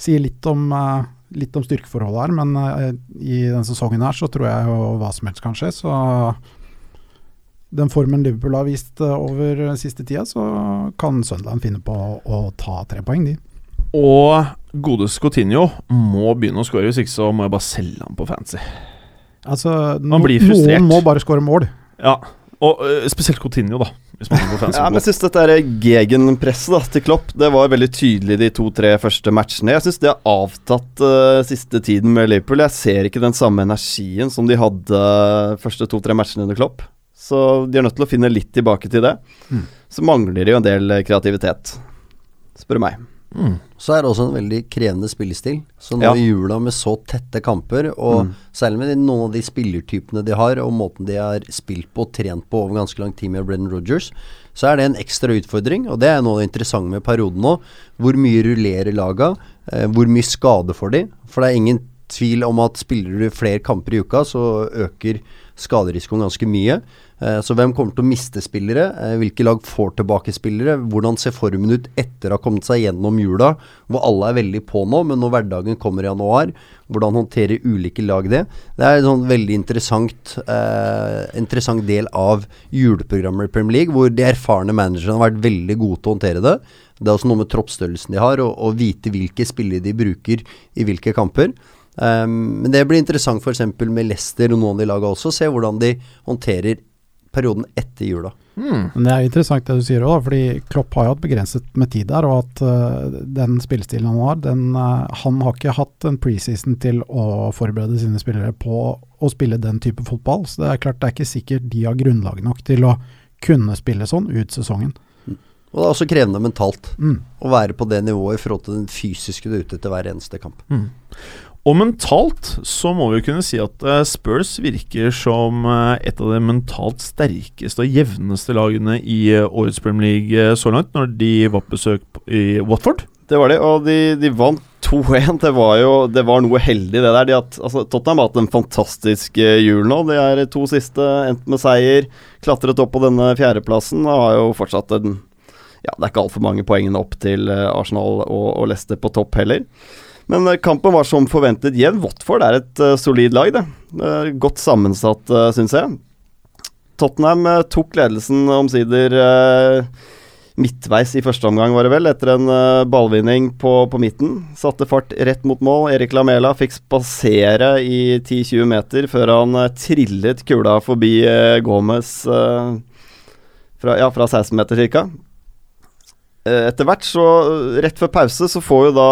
Sier litt om, eh, litt om styrkeforholdet her, men eh, i denne sesongen her så tror jeg jo hva som helst kan skje. Så den formen Liverpool har vist over over siste tida, så kan Sunderland finne på å, ta tre poeng, de. Og gode Coutinho må begynne å skåre, hvis ikke så må jeg bare selge ham på fancy. Altså, no. Noen må bare skåre mål. Ja, og uh, spesielt Coutinho, da. Ja, men jeg synes dette gegenpresset da, til Klopp Det var veldig tydelig de to-tre første matchene. Jeg syns det har avtatt uh, siste tiden med Liverpool. Jeg ser ikke den samme energien som de hadde uh, første to-tre matchene under Klopp. Så de er nødt til å finne litt tilbake til det. Mm. Så mangler de jo en del eh, kreativitet, spør du meg. Mm. Så er det også en veldig krevende spillestil. Så nå Ja. i jula med så tette kamper, og Mm. særlig med noen av de spillertypene de har, og måten de har spilt på og trent på over ganske lang tid med Brennan Rodgers, så er det en ekstra utfordring. Og det er noe av det interessante med perioden nå. Hvor mye rullerer laga? Eh, hvor mye skade får de? For det er ingen tvil om at spiller du flere kamper i uka, så øker skaderisikoen ganske mye. Eh, så hvem kommer til å miste spillere? Eh, hvilke lag får tilbake spillere? Hvordan ser formen ut etter å ha kommet seg gjennom jula, hvor alle er veldig på nå, men når hverdagen kommer i januar, hvordan håndterer ulike lag det? Det er en sånn veldig interessant, eh, interessant del av juleprogrammet i Premier League, hvor de erfarne managerne har vært veldig gode til å håndtere det. Det er også noe med troppsstørrelsen de har, og, og vite hvilke spillere de bruker i hvilke kamper. Um, men det blir interessant f.eks. med Leicester og noen av de lagene også, se hvordan de håndterer perioden etter jula. Men Det er interessant det du sier òg, fordi Klopp har jo hatt begrenset med tid der. Og at uh, den spillestilen han har, den, uh, han har ikke hatt en preseason til å forberede sine spillere på å spille den type fotball. Så det er klart det er ikke sikkert de har grunnlag nok til å kunne spille sånn ut sesongen. Og det er også krevende mentalt Mm. å være på det nivået i forhold til den fysiske du er ute etter hver eneste kamp. Og mentalt så må vi kunne si at eh, Spurs virker som eh, et av de mentalt sterkeste og jevneste lagene i eh, årets Premier League så langt, når de var på besøk i Watford. Det var det, og de, de vant 2-1. Det var jo det var noe heldig, det der. De at, altså, Tottenham har hatt en fantastisk jul nå. De er to siste endt med seier. Klatret opp på denne fjerdeplassen og har jo fortsatt en Ja, det er ikke altfor mange poengene opp til Arsenal og, og Leicester på topp heller. Men eh, kampen var som forventet jevn. Watford er et uh, solid lag, det. Uh, godt sammensatt, uh, syns jeg. Tottenham uh, tok ledelsen omsider midtveis i første omgang, var det vel, etter en eh, ballvinning på, på midten. Satte fart rett mot mål. Erik Lamela fikk spasere i 10-20 meter før han eh, trillet kula forbi Gomez eh, fra, ja, fra 16 meter ca. etter hvert, så eh, rett før pause, så får jo da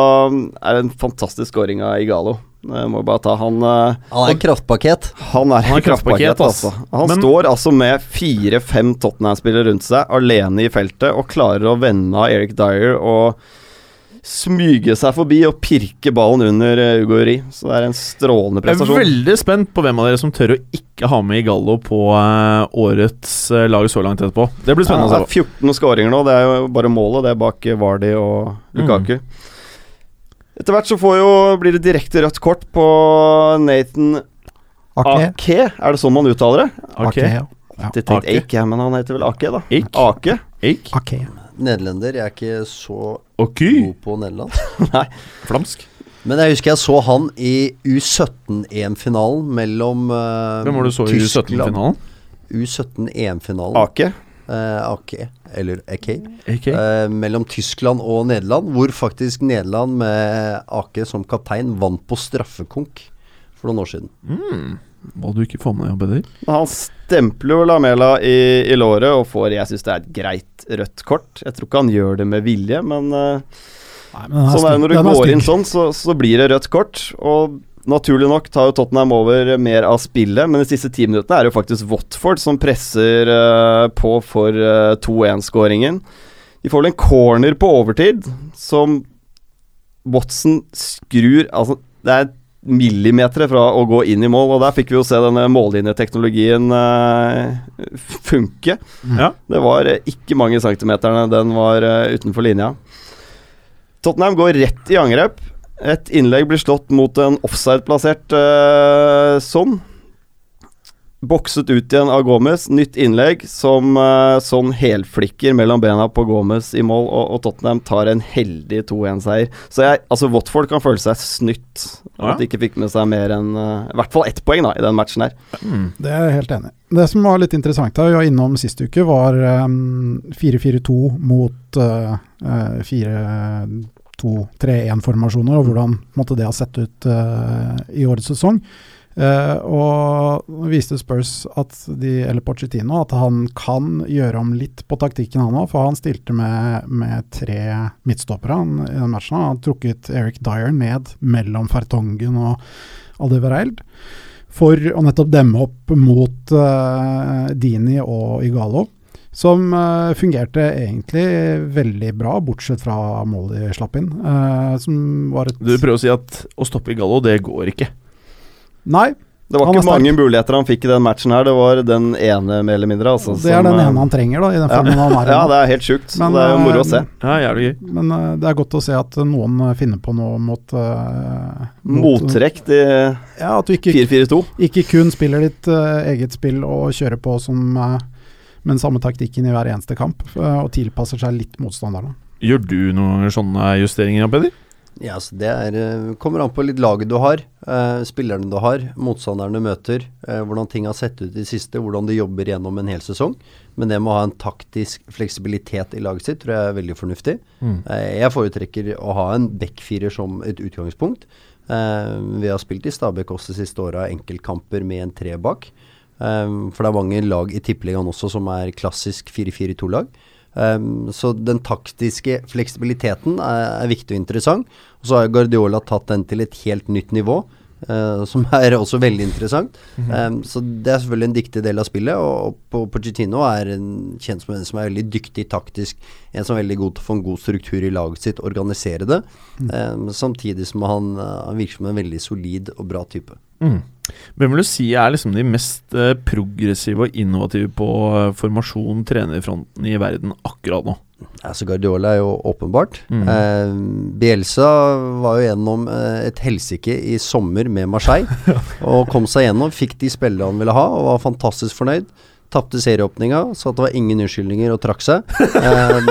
Er det en fantastisk scoring av Igalo. Jeg må bare ta han eh, Han er en kraftpaket. han er, Han er kraftpaket, kraftpaket, altså. Han Men- står altså med fire-fem Tottenham-spillere rundt seg, alene i feltet, og klarer å vende av Eric Dyer og smyge seg forbi og pirke ballen under uh, Ugo Uri. Så det er en strålende prestasjon. Jeg er veldig spent på hvem av dere som tør å ikke ha med Igallo på eh, årets eh, lag så langt etterpå. Det blir spennende Ja, å det se er på. 14 skåringer nå, det er jo bare målet. Det er bak Vardi Vardy og Lukaku. Etter hvert så får jo, blir det direkte rødt kort på Nathan Ake. Ake. Er det sånn man uttaler det? Ake, ja. Ikke, Ake. Ake, men han heter vel Ake, da. Ake. Ake. Ake. Nederlender. Jeg er ikke så okay. god på Nederland. Flamsk. Men jeg husker jeg så han i U17-EM-finalen mellom uh, Hvem var det du så i U17-finalen? U17-EM-finalen. Ake. Uh, Ake, eller Ake. AK. Uh, mellom Tyskland og Nederland, hvor faktisk Nederland med Ake som kaptein vant på straffekonk for noen år siden. Mm. Må du ikke få med deg? Men Han stempler jo Lamela i, i låret og får Jeg syns det er et greit rødt kort. Jeg tror ikke han gjør det med vilje, men eh, Nei, men sånn er det når du går inn sånn, så, så blir det rødt kort. Og naturlig nok tar jo Tottenham over mer av spillet, men de siste ti minuttene er det jo faktisk Watford som presser uh, på for uh, 2-1-skåringen. De får vel en corner på overtid som Watson skrur Altså, det er millimeter fra å gå inn i mål, og der fikk vi jo se denne mållinjeteknologien uh, funke. Ja. Det var eh, ikke mange centimeterne den var uh, utenfor linja. Tottenham går rett i angrep. Et innlegg blir slått mot en offside-plassert uh, Son. Bokset ut igjen av Gomez. Nytt innlegg som uh, sånn helflikker mellom bena på Gomez i mål, og, og Tottenham tar en heldig 2-1-seier. Så jeg, altså Watford kan føle seg snytt av Ja. at de ikke fikk med seg mer enn uh, I hvert fall ett poeng da i den matchen her. Mm. Det er jeg helt enig i. Det som var litt interessant, da, vi var innom sist uke, var um, 4-4-2 mot uh, uh, 4-2-3-1-formasjoner, og hvordan måtte det ha sett ut uh, i årets sesong. Uh, og viste Spurs at de, eller Pochettino at han kan gjøre om litt på taktikken han òg, for han stilte med, med tre midtstoppere i den matchen. Han har trukket Eric Dyer ned mellom Fertongen og Aldevereild for å nettopp demme opp mot uh, Dini og Igalo. Som uh, fungerte egentlig veldig bra, bortsett fra målet de slapp inn. som var et Du prøver å si at å stoppe Igalo, det går ikke. Nei, Det var ikke mange muligheter han fikk i den matchen her, det var den ene, mer eller mindre. Altså, det er som, den eh, ene han trenger, da, i den ja. han er i. Ja, det er helt sjukt. Men, det er jo moro å eh, se. Ja, jævlig gøy. Men eh, det er godt å se at noen finner på noe mot, mot Mottrekk til Ja, at du ikke, 4-4-2. ikke kun spiller ditt uh, eget spill og kjører på som uh, med den samme taktikken i hver eneste kamp, og tilpasser seg litt motstanderne. Gjør du noen sånne justeringer, Peder? Ja, så det er, eh, kommer an på litt laget du har, eh, spillerne du har, motstanderne du møter, eh, hvordan ting har sett ut i det siste, hvordan de jobber gjennom en hel sesong. Men det med å ha en taktisk fleksibilitet i laget sitt tror jeg er veldig fornuftig. Mm. Eh, jeg foretrekker å ha en backfirer som et utgangspunkt. Eh, vi har spilt i Stabæk også de siste åra enkeltkamper med en tre bak. Eh, for det er mange lag i Tippeligaen også som er klassisk 4-4-2-lag. Um, så den taktiske fleksibiliteten er, er viktig og interessant. Og så har Guardiola tatt den til et helt nytt nivå, uh, som er også veldig interessant. um, så det er selvfølgelig en dyktig del av spillet. Og, og Pochettino er en, kjent som en som er veldig dyktig taktisk. En som er veldig god til å få en god struktur i laget sitt, organisere det. Um, samtidig som han, eh, han virker som en veldig solid og bra type. Mm. Hvem vil du si er liksom de mest eh, progressive og innovative på eh, formasjon, trenerfronten i verden akkurat nå? Altså Guardiola er jo åpenbart. Mm. Eh, Bielsa var jo gjennom eh, et helsike i sommer med Marseille. og kom seg gjennom, fikk de spillene han ville ha, og var fantastisk fornøyd. Tapte serieåpninga, så det var ingen unnskyldninger og trakk seg. Eh,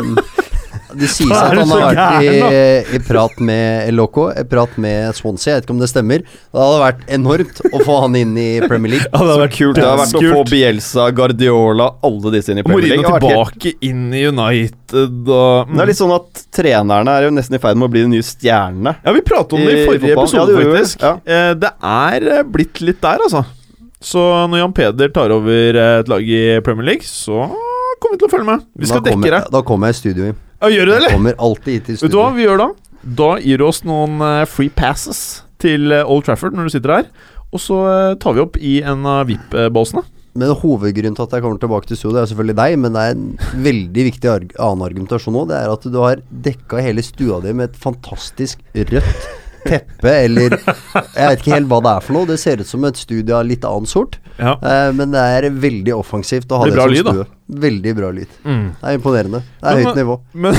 det sies at han har vært i, i prat med Loco, i prat med Swansea, jeg vet ikke om det stemmer. Det hadde vært enormt å få han inn i Premier League. Ja, det hadde vært Kult. Det hadde vært å få Bielsa, Guardiola, alle disse inn i Premier League. Helt- tilbake inn i United og Det er litt sånn at trenerne er jo nesten i ferd med å bli de nye stjernene. Ja, vi pratet om det i i forrige episode, det faktisk. Ja. Eh, det er eh, blitt litt der, altså. Så når Jan Peder tar over eh, et lag i Premier League, så kommer vi til å følge med. Vi skal dekke det. Da kommer jeg i studio. Ja, gjør du det, Jeg eller? kommer alltid hit i Vet du hva vi gjør da? Da gir du oss noen eh, free passes til eh, Old Trafford når du sitter her. Og så eh, tar vi opp i en av VIP-båsene. Men hovedgrunnen til at jeg kommer tilbake til studio, det er selvfølgelig deg, men det er en veldig viktig annen argumentasjon òg. Det er at du har dekka hele stua di med et fantastisk rødt teppe, eller Jeg vet ikke helt hva det er for noe. Det ser ut som et studio av litt annen sort. Ja. Eh, men det er veldig offensivt å ha Det det, som lyd, da. stue. Veldig bra lyd. Mm. Det er imponerende. Det er Men- høyt nivå. Men,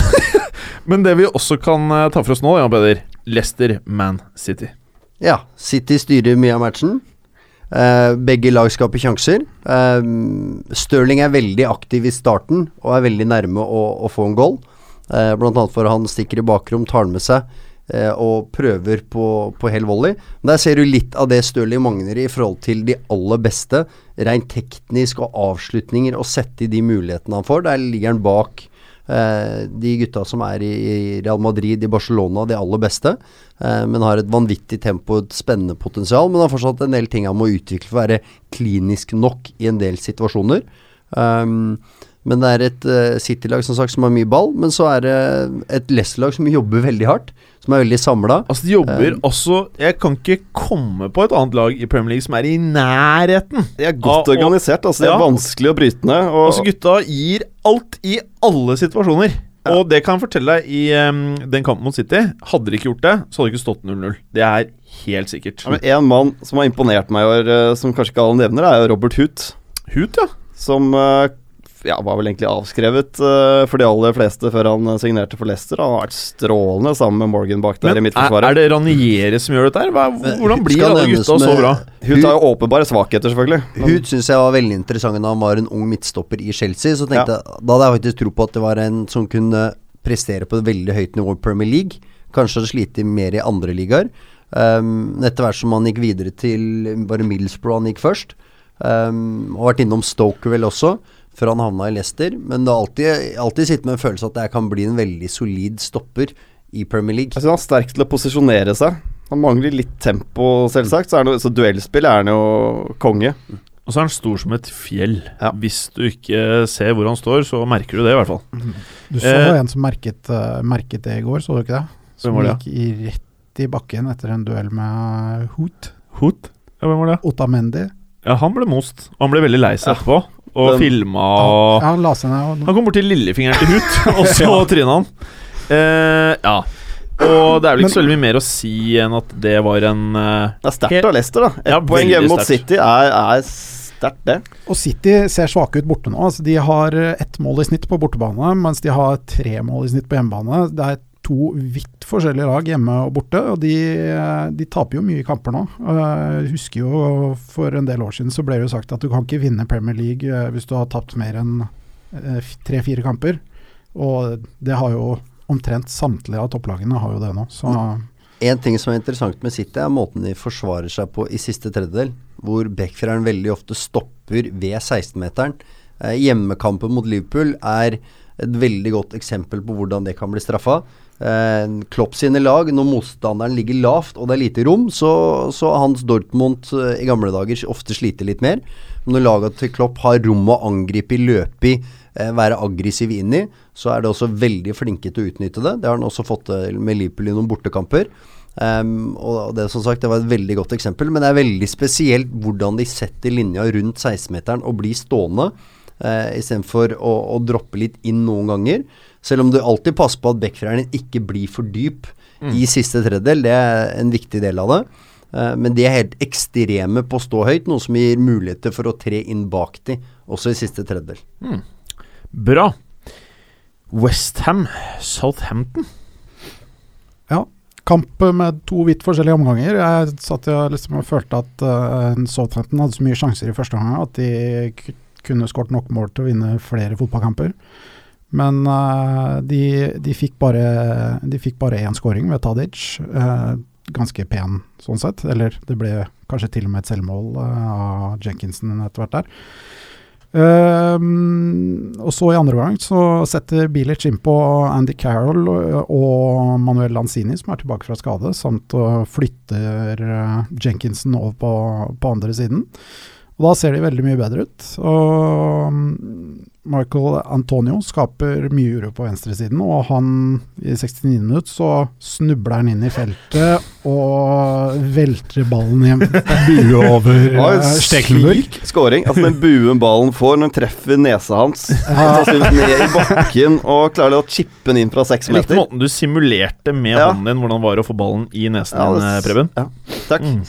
men det vi også kan eh, ta for oss nå, Jan Peder Leicester Man City. Ja, City styrer mye av matchen. Uh, begge lag skaper sjanser. Uh, Stirling er veldig aktiv i starten og er veldig nærme å, å få en goal. Uh, blant annet for han stikker i bakrom, tar den med seg eh, og prøver på, på hell volley. Der ser du litt av det Stirling mangler i forhold til de aller beste. Rent teknisk og avslutninger, og sette i de mulighetene han får. Der ligger han bak Eh, de gutta som er i, i Real Madrid, i Barcelona, de aller beste. Eh, men har et vanvittig tempo, et spennende potensial. Men har fortsatt en del ting han må utvikle for å være klinisk nok i en del situasjoner. Um, men det er et uh, City-lag som sagt som har mye ball, men så er det et Leicester-lag som jobber veldig hardt. Som er veldig samla. Altså, de jobber uh, også Jeg kan ikke komme på et annet lag i Premier League som er i nærheten. De er godt Ja, og- organisert. altså Det er ja. vanskelig å bryte ned. Og, Altså, gutta gir alt i alle situasjoner. Og det kan jeg fortelle deg i um, den kampen mot City. Hadde de ikke gjort det, så hadde det ikke stått 0-0. Det er helt sikkert. ja, men En mann som har imponert meg i år, eh, som kanskje ikke alle nevner, er jo Robert Hoot. Hoot, ja. Som eh, ja, var vel egentlig avskrevet uh, for de aller fleste før han eh, signerte for Leicester. Han har vært strålende sammen med Morgan bak der i Men i midtforsvaret. er det Ranieri som gjør dette her? Hva, hvordan blir alle gutta så bra? Hun har jo åpenbare svakheter, selvfølgelig. Hun syns jeg var veldig interessant da han var en ung midtstopper i Chelsea. Så tenkte jeg, Da hadde jeg faktisk tro på at det var en som kunne prestere på et veldig høyt nivå i Premier League. Kanskje slite mer i andre ligaer. Um, etter hvert som han gikk videre til Bare Middlesbrough han gikk først? Um, og vært innom Stoker vel også, før han havna i Leicester. Men det har alltid, alltid sittet med en følelse at jeg kan bli en veldig solid stopper i Premier League. Jeg synes han er sterk til å posisjonere seg. Han mangler litt tempo, selvsagt. Så, er han, så duellspill er han jo konge. Og så er han stor som et fjell. Ja. Hvis du ikke ser hvor han står, så merker du det, i hvert fall. Du så Eh. en som merket, eh, merket det i går, så du ikke det? Som var det, gikk i rett i bakken etter en duell med Hoot. Hoot? Ja, hvem var det? Otamendi. Ja, han ble most. Og han ble veldig lei seg etterpå. Og Den- filma og Ja, han Han kom bort til lillefingeren til Hut, og så tryna han. Uh, ja. Og det er vel ikke så veldig mye mer å si enn at det var en uh, Det er sterkt av Leicester, da. Et Ja, poeng hjemme mot. City er, er sterkt, det. Og City ser svake ut borte nå. Altså, de har eh, ett mål i snitt på bortebane, mens de har tre mål i snitt på hjemmebane. Det er to vidt forskjellige lag hjemme og borte, og de, de taper jo mye kamper nå. Eh, Jeg husker jo for en del år siden så ble det jo sagt at du kan ikke vinne Premier League eh, hvis du har tapt mer enn eh, tre-fire kamper. Og det har jo omtrent samtlige av topplagene har jo det nå. Så En ting som er interessant med City, er måten de forsvarer seg på i siste tredjedel. Hvor backfireren veldig ofte stopper ved 16-meteren. Eh, hjemmekampen mot Liverpool er et veldig godt eksempel på hvordan det kan bli straffa. Eh, Klopp sine lag, når motstanderen ligger lavt og det er lite rom, så, har Hans Dortmund eh, i gamle dager ofte sliter litt mer. Men når laget til Klopp har rom å angripe i, løpe i, eh, være aggressiv inn i, så er det også veldig flinke til å utnytte det. Det har han også fått til med Liverpool i noen bortekamper. Um, og det som sagt, det var et veldig godt eksempel, men det er veldig spesielt hvordan de setter linja rundt 16-meteren og blir stående, uh, istedenfor å, å droppe litt inn noen ganger. Selv om du alltid passer på at backfireren din ikke blir for dyp i siste tredjedel, det er en viktig del av det. Eh, men de er helt ekstreme på å stå høyt, noe som gir muligheter for å tre inn bak de, også i siste tredjedel. Bra. Westham, Southampton. Ja. kamp med to vidt forskjellige omganger. Jeg satt og liksom følte at uh, Southampton hadde så mye sjanser i første omgang at de kunne skåret nok mål til å vinne flere fotballkamper. Men uh, de, de fikk bare De fikk én scoring ved Tadic. Uh, ganske pen sånn sett. Eller det ble kanskje til og med et selvmål uh, av Jenkinson etter hvert der. Og så i andre gang så setter Bilic innpå Andy Carroll og, Manuel Lanzini, som er tilbake fra skade, samt flytter Jenkinson over på, på andre siden. Og da ser de veldig mye bedre ut. Og Michael Antonio skaper mye uro på venstresiden, og han i 69 minutter så snubler han inn i feltet og velter ballen hjem. bue over Ja, eh, Stekelenburg. Skåring. Altså Den buen ballen får når den treffer nesa hans. Ja. Ned i bakken og klarer å chippe den inn fra seks meter. likte måten du simulerte med Ja. hånden din hvordan det var å få ballen i nesen Ja, din, det- eh, Preben. Ja, takk. Mm.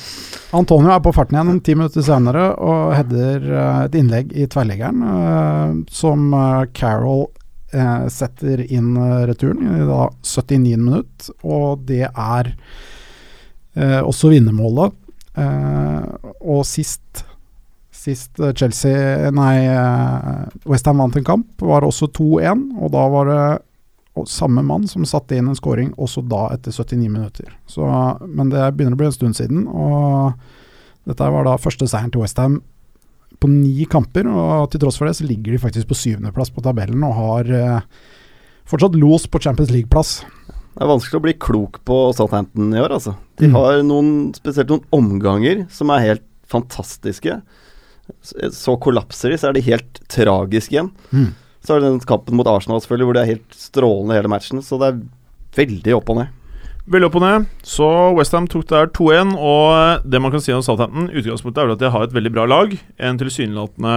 Antonio er på farten igjen ti minutter senere og header eh, et innlegg i tverrleggeren. eh, som eh, Carroll eh, setter inn eh, returen i da 79 minutt, og det er også vinnermålet. Og sist Sist Chelsea Nei, Westham vant en kamp, var også 2-1, og da var det samme mann som satte inn en scoring også da etter 79 minutter. Så, men det begynner å bli en stund siden, og dette var da første seieren til Westham på ni kamper. Og til tross for det så ligger de faktisk på syvendeplass på tabellen og har eh, fortsatt los på Champions League-plass. Det er vanskelig å bli klok på Southampton i år, altså. De Mm. har noen, spesielt noen omganger som er helt fantastiske. Så- Så kollapser de, så er de helt tragiske igjen. Mm. Så er det den kampen mot Arsenal selvfølgelig, hvor det er helt strålende hele matchen. Så det er veldig opp og ned. Veldig opp og ned. Så Westham tok der 2-1, og det man kan si om Southampton Utgangspunktet er vel at de har et veldig bra lag. En tilsynelatende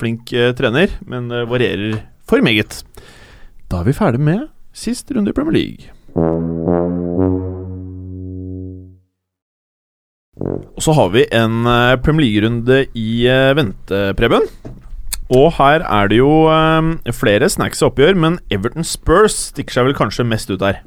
flink eh, trener, men det varierer for meget. Da er vi ferdig med sist runde i Premier League. Og så har vi en eh, Premier League-runde i eh, vente, Preben. Og her er det jo eh, flere snacks og oppgjør, men Everton Spurs stikker seg vel kanskje mest ut her.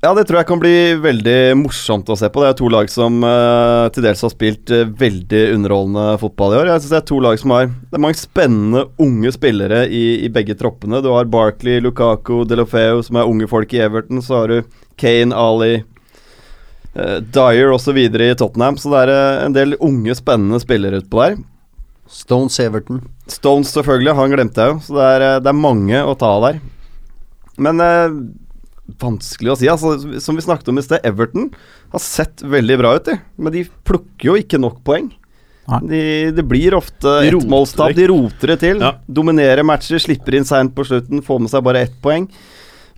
Ja, det tror jeg kan bli veldig morsomt å se på. Det er to lag som uh, til dels har spilt uh, veldig underholdende fotball i år. Jeg synes Det er to lag som har Det er mange spennende unge spillere i, i begge troppene. Du har Barkley, Lukaku, Delofeo, som er unge folk i Everton. Så har du Kane, Ali, uh, Dyer osv. i Tottenham. Så det er uh, en del unge, spennende spillere utpå der. Stones Everton. Stones selvfølgelig, han glemte jeg jo. Så det er, det er mange å ta av der. Men vanskelig å si. Altså, som vi snakket om i sted, Everton har sett veldig bra ut, de. Men de plukker jo ikke nok poeng. De, det blir ofte ettmålstap. De roter det til. Ja. Dominerer matcher, slipper inn seint på slutten, får med seg bare ett poeng.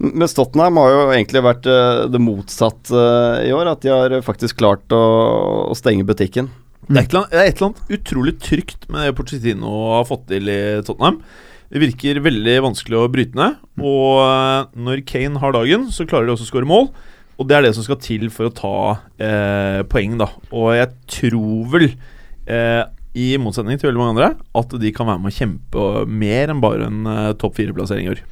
Men Mens Tottenham har jo egentlig vært eh, det motsatte eh, i år. At de har faktisk klart å, å stenge butikken. Det er, annet, det er et eller annet utrolig trygt med det Pochettino har fått til i Tottenham. Det virker veldig vanskelig å bryte ned. Og eh, når Kane har dagen, så klarer de også å skåre mål. Og det er det som skal til for å ta eh, poeng, da. Og jeg tror vel, eh, i motsetning til veldig mange andre, at de kan være med å kjempe mer enn bare en eh, topp fire-plassering i år.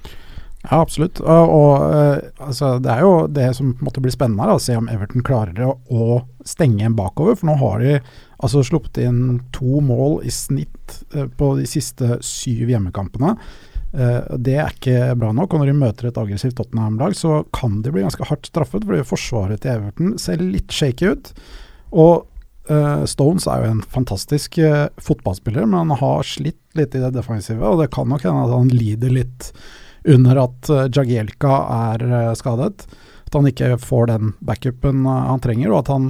Ja, absolutt. Og, og eh, altså, det er jo det som måtte bli spennende, her, å se om Everton klarer å, å stenge en bakover. For nå har de altså sluppet inn to mål i snitt eh, på de siste syv hjemmekampene. Eh, det er ikke bra nok. Og når de møter et aggressivt Tottenham-lag, så kan de bli ganske hardt straffet, fordi forsvaret til Everton ser litt shaky ut. Og eh, Stones er jo en fantastisk fotballspiller, men han har slitt litt i det defensive, og det kan nok hende at han lider litt under at Jagielka er skadet. At han ikke får den backupen han trenger, og at han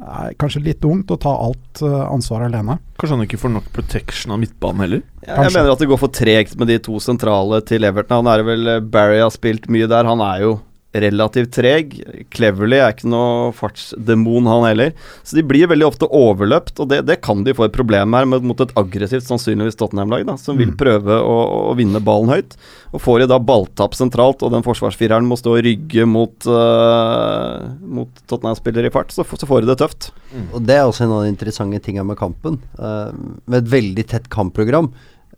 er kanskje litt ungt å ta alt uh, ansvaret alene. Kanskje han ikke får nok protection av midtbanen heller? Ja, jeg mener at det går for tregt med de to sentrale til Everton. Han er vel Barry har spilt mye der. Han er jo relativt treg. Cleverly er ikke noe fartsdemon, han heller. Så de blir veldig ofte overløpt, og det, det kan de få et problem her med, mot et aggressivt, sannsynligvis Tottenham-lag, som vil Mm. prøve å, å vinne ballen høyt. Og får de da balltap sentralt, og den forsvarsfireren må stå og rygge mot, uh, mot Tottenham-spillere i fart, så, så får de det tøft. Og det er også en av de interessante tingene med kampen. Uh, med et veldig tett kampprogram.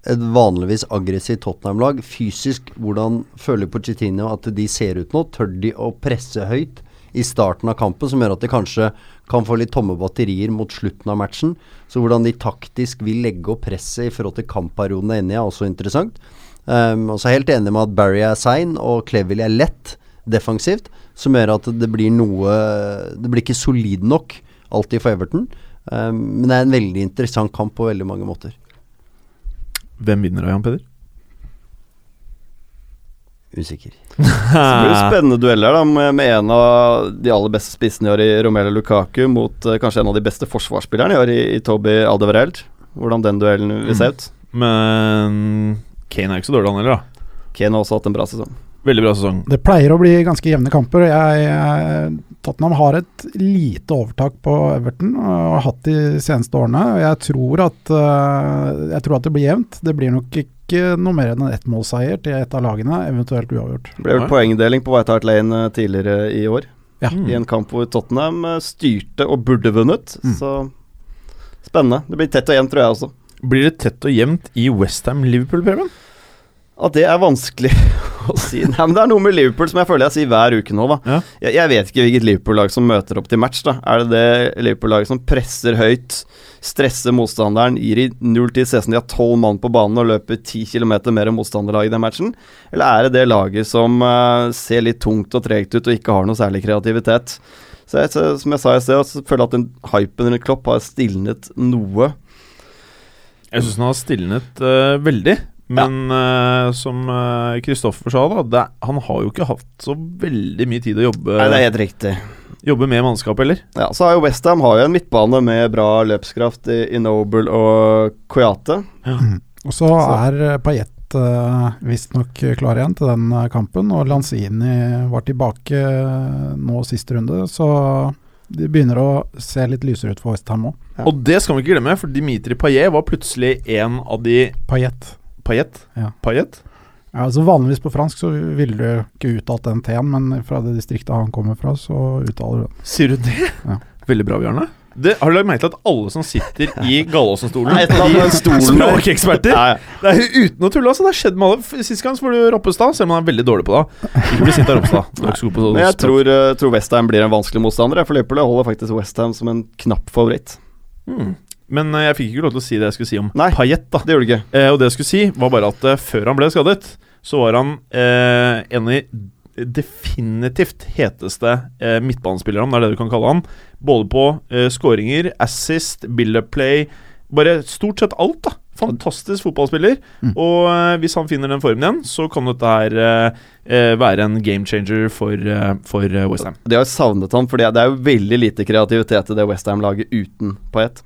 Et vanligvis aggressivt Tottenham-lag. Fysisk, hvordan føler Pochettino at de ser ut nå? Tør de å presse høyt i starten av kampen, som gjør at de kanskje kan få litt tomme batterier mot slutten av matchen? Så hvordan de taktisk vil legge opp presset i forhold til kampperioden er inne i, er også interessant. Um, og så er jeg helt enig med at Barry er sein og Cleverly er lett defensivt, som gjør at det blir noe Det blir ikke solid nok alltid for Everton. Um, men det er en veldig interessant kamp på veldig mange måter. Hvem vinner da, Jan Peder? Usikker. Så blir det spennende dueller da med, en av de aller beste spissene i år i Romelu Lukaku mot uh, kanskje en av de beste forsvarsspillerne i år i, i Toby Aldevereld. Hvordan den duellen vil se ut. Men Kane er ikke så dårlig, han heller, da. Kane har også hatt en bra sesong. Veldig bra sesong. Det pleier å bli ganske jevne kamper. Jeg, jeg, Tottenham har et lite overtak på Everton og har hatt de seneste årene. Jeg tror at, eh, jeg tror at det blir jevnt. Det blir nok ikke noe mer enn en ettmålseier til et av lagene, eventuelt uavgjort. Det ble vel poengdeling på White Hart Lane eh, tidligere i år. Ja. Mm. I en kamp hvor Tottenham eh, styrte og burde vunnet. Mm. Så spennende. Det blir tett og jevnt, tror jeg også. Blir det tett og jevnt i Westham-Liverpool, Preben? At det er vanskelig å si. Nei, men Det er noe med Liverpool som jeg føler jeg sier hver uke nå. da Ja. jeg, jeg vet ikke hvilket Liverpool-lag som møter opp til match. da Er det det Liverpool-laget som presser høyt, stresser motstanderen, gir i null til selv om de har tolv mann på banen og løper ti kilometer mer enn motstanderlaget i den matchen? Eller er det det laget som uh, ser litt tungt og tregt ut og ikke har noe særlig kreativitet? Så jeg, så, Som jeg sa i sted, så føler jeg at den hypen rundt Klopp har stilnet noe. Jeg syns den har stilnet uh, veldig. Men eh, som eh, Kristoffer sa, da det, han har jo ikke hatt så veldig mye tid å jobbe, Nei, det er helt riktig. jobbe med mannskap, eller? Ja, så har jo Westham har jo en midtbane med bra løpskraft i, i Noble og Koyate. Og så er uh, Payet uh, visstnok klar igjen til den eh, kampen, og Lanzini var tilbake eh, nå sist runde, så det begynner å se litt lysere ut for Westham òg. Ja. Og det skal vi ikke glemme, for Dimitri Payet var plutselig en av de Payet. Payet? Ja. Paillet? Ja, altså Vanligvis på fransk så ville du ikke uttalt den T-en, men fra det distriktet han kommer fra, så uttaler du den. Sier du det? Ja. Veldig bra, Bjarne. Det, har du lagt merke til at alle som sitter i Gallåsen-stolen. Språkeksperter! Ja, ja. Det er uten å tulle, altså. Det har skjedd med alle. Sist gang så var det Roppestad, selv om han er veldig dårlig på det. Ikke bli sint av Roppestad. Men jeg tror, uh, tror Westham blir en vanskelig motstander. jeg, For Liverpool holder faktisk Westham som en knapp favoritt. Mm. Men eh, jeg fikk ikke lov til å si det jeg skulle si om Nei. Payet, da. Det gjorde du ikke. Eh, og det jeg skulle si, var bare at eh, før han ble skadet, så var han eh, en av de definitivt heteste eh, midtbanespillerne, om det er det du kan kalle han. Både på eh, skåringer, assist, build-up play Bare stort sett alt, da. Fantastisk fotballspiller. Mm. Og eh, hvis han finner den formen igjen, så kan dette her eh, eh, være en game changer for, uh, for eh, West Ham. De har savnet han, for det er jo veldig lite kreativitet i det Westham-laget uten Paet.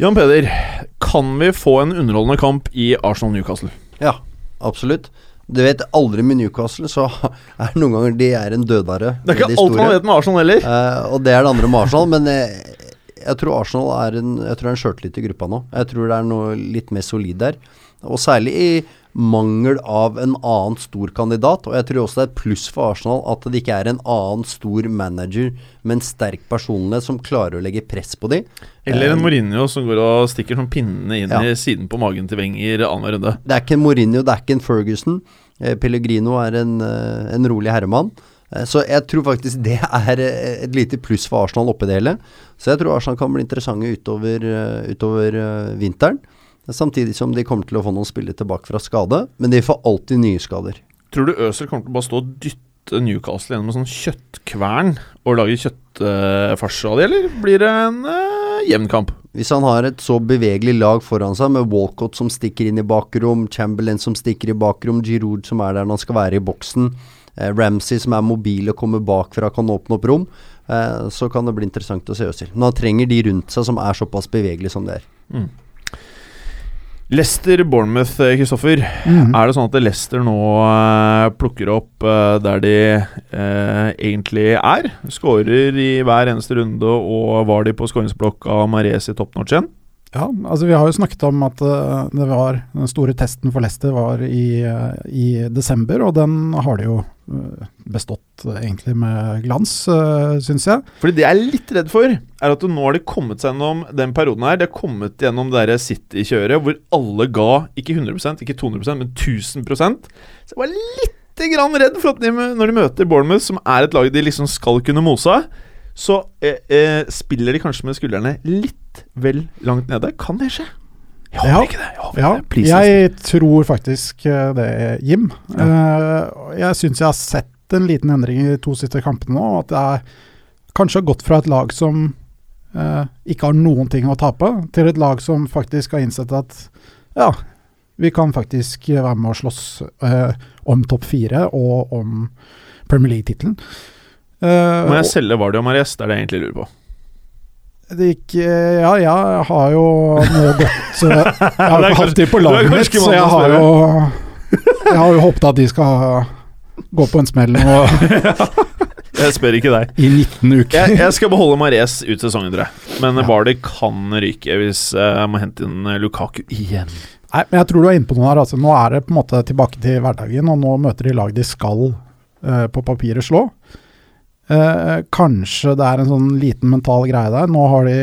Jan Peder, kan vi få en underholdende kamp i Arsenal-Newcastle? Ja, absolutt. Du vet, aldri med Newcastle, så er noen ganger de er en dødare. Det er ikke de alt man vet med Arsenal heller. Uh, og det er det andre med Arsenal, men jeg, jeg tror Arsenal er en Jeg tror det er en sjøltillit i gruppa nå. Jeg tror det er noe litt mer solid der. Og særlig i mangel av en annen stor kandidat. Og jeg tror også det er et pluss for Arsenal at det ikke er en annen stor manager med en sterk personlighet som klarer å legge press på dem. Eller en Eh, Mourinho som går og stikker sånn pinnene inn Ja. i siden på magen til Wenger annenhver runde. Det er ikke en Mourinho, det er ikke en Ferguson. Eh, Pellegrino er en, eh, en rolig herremann. Så jeg tror faktisk det er et lite pluss for Arsenal oppi det hele. Så jeg tror Arsenal kan bli interessante utover, utover vinteren. Samtidig som de kommer til å få noen spillere tilbake fra skade. Men de får alltid nye skader. Tror du Øzil kommer til å bare stå og dytte Newcastle gjennom en sånn kjøttkvern og lage kjøttfarse av det, eller blir det en uh, jevn kamp? Hvis han har et så bevegelig lag foran seg, med Walcott som stikker inn i bakrom, Chamberlain som stikker i bakrom, Giroud som er der når han skal være i boksen, eh, Ramsey som er mobil og kommer bakfra, kan åpne opp rom, eh, så kan det bli interessant å se Øzil. Men han trenger de rundt seg som er såpass bevegelige som det er. Leicester-Bournemouth, Kristoffer. Mm. Er det sånn at Leicester nå eh, plukker opp eh, der de eh, egentlig er? Skårer i hver eneste runde, og var de på skåringsblokka Mares i top notch igjen? Ja, altså vi har jo snakket om at eh, det var den store testen for Leicester var i, eh, i desember, og den har de jo eh, bestått egentlig med glans, syns jeg. Fordi det jeg er litt redd for, er at nå har de kommet seg gjennom den perioden her. De har kommet gjennom det City-kjøret hvor alle ga ikke 100% ikke 200% men 1000% Så jeg var litt grann redd for at de, når de møter Bournemouth, som er et lag de liksom skal kunne mose av, så eh, eh, spiller de kanskje med skuldrene litt vel langt nede. Kan det skje? Jeg håper Ja. ikke det. Jeg håper Ja, det. Please, jeg tror faktisk Det det, Jim. Eh, jeg syns jeg har sett en liten endring i de to siste kampene nå. At det er kanskje har gått fra et lag som uh, ikke har noen ting å tape, til et lag som faktisk har innsett at ja, vi kan faktisk være med å slåss uh, om topp fire og om Premier League-tittelen. Eh, Må jeg selge Vardy og Mares? Det er det jeg egentlig lurer på. det gikk eh, Ja, jeg har jo nå gått Jeg har hatt de på laget mitt, så jeg har jo Jeg har jo håpet at de skal gå på en smell Jeg spør ikke deg. i 19 uker. Jeg, jeg skal beholde Mares ut sesongen, tror jeg. Men Ja. Vardy kan ryke hvis eh, jeg må hente inn Lukaku igjen. Nei, men jeg tror du er inne på noe her. Altså. Nå er det på en måte tilbake til hverdagen, og nå møter de lag de skal uh, på papiret slå. Eh, kanskje det er en sånn liten mental greie der. Nå har de,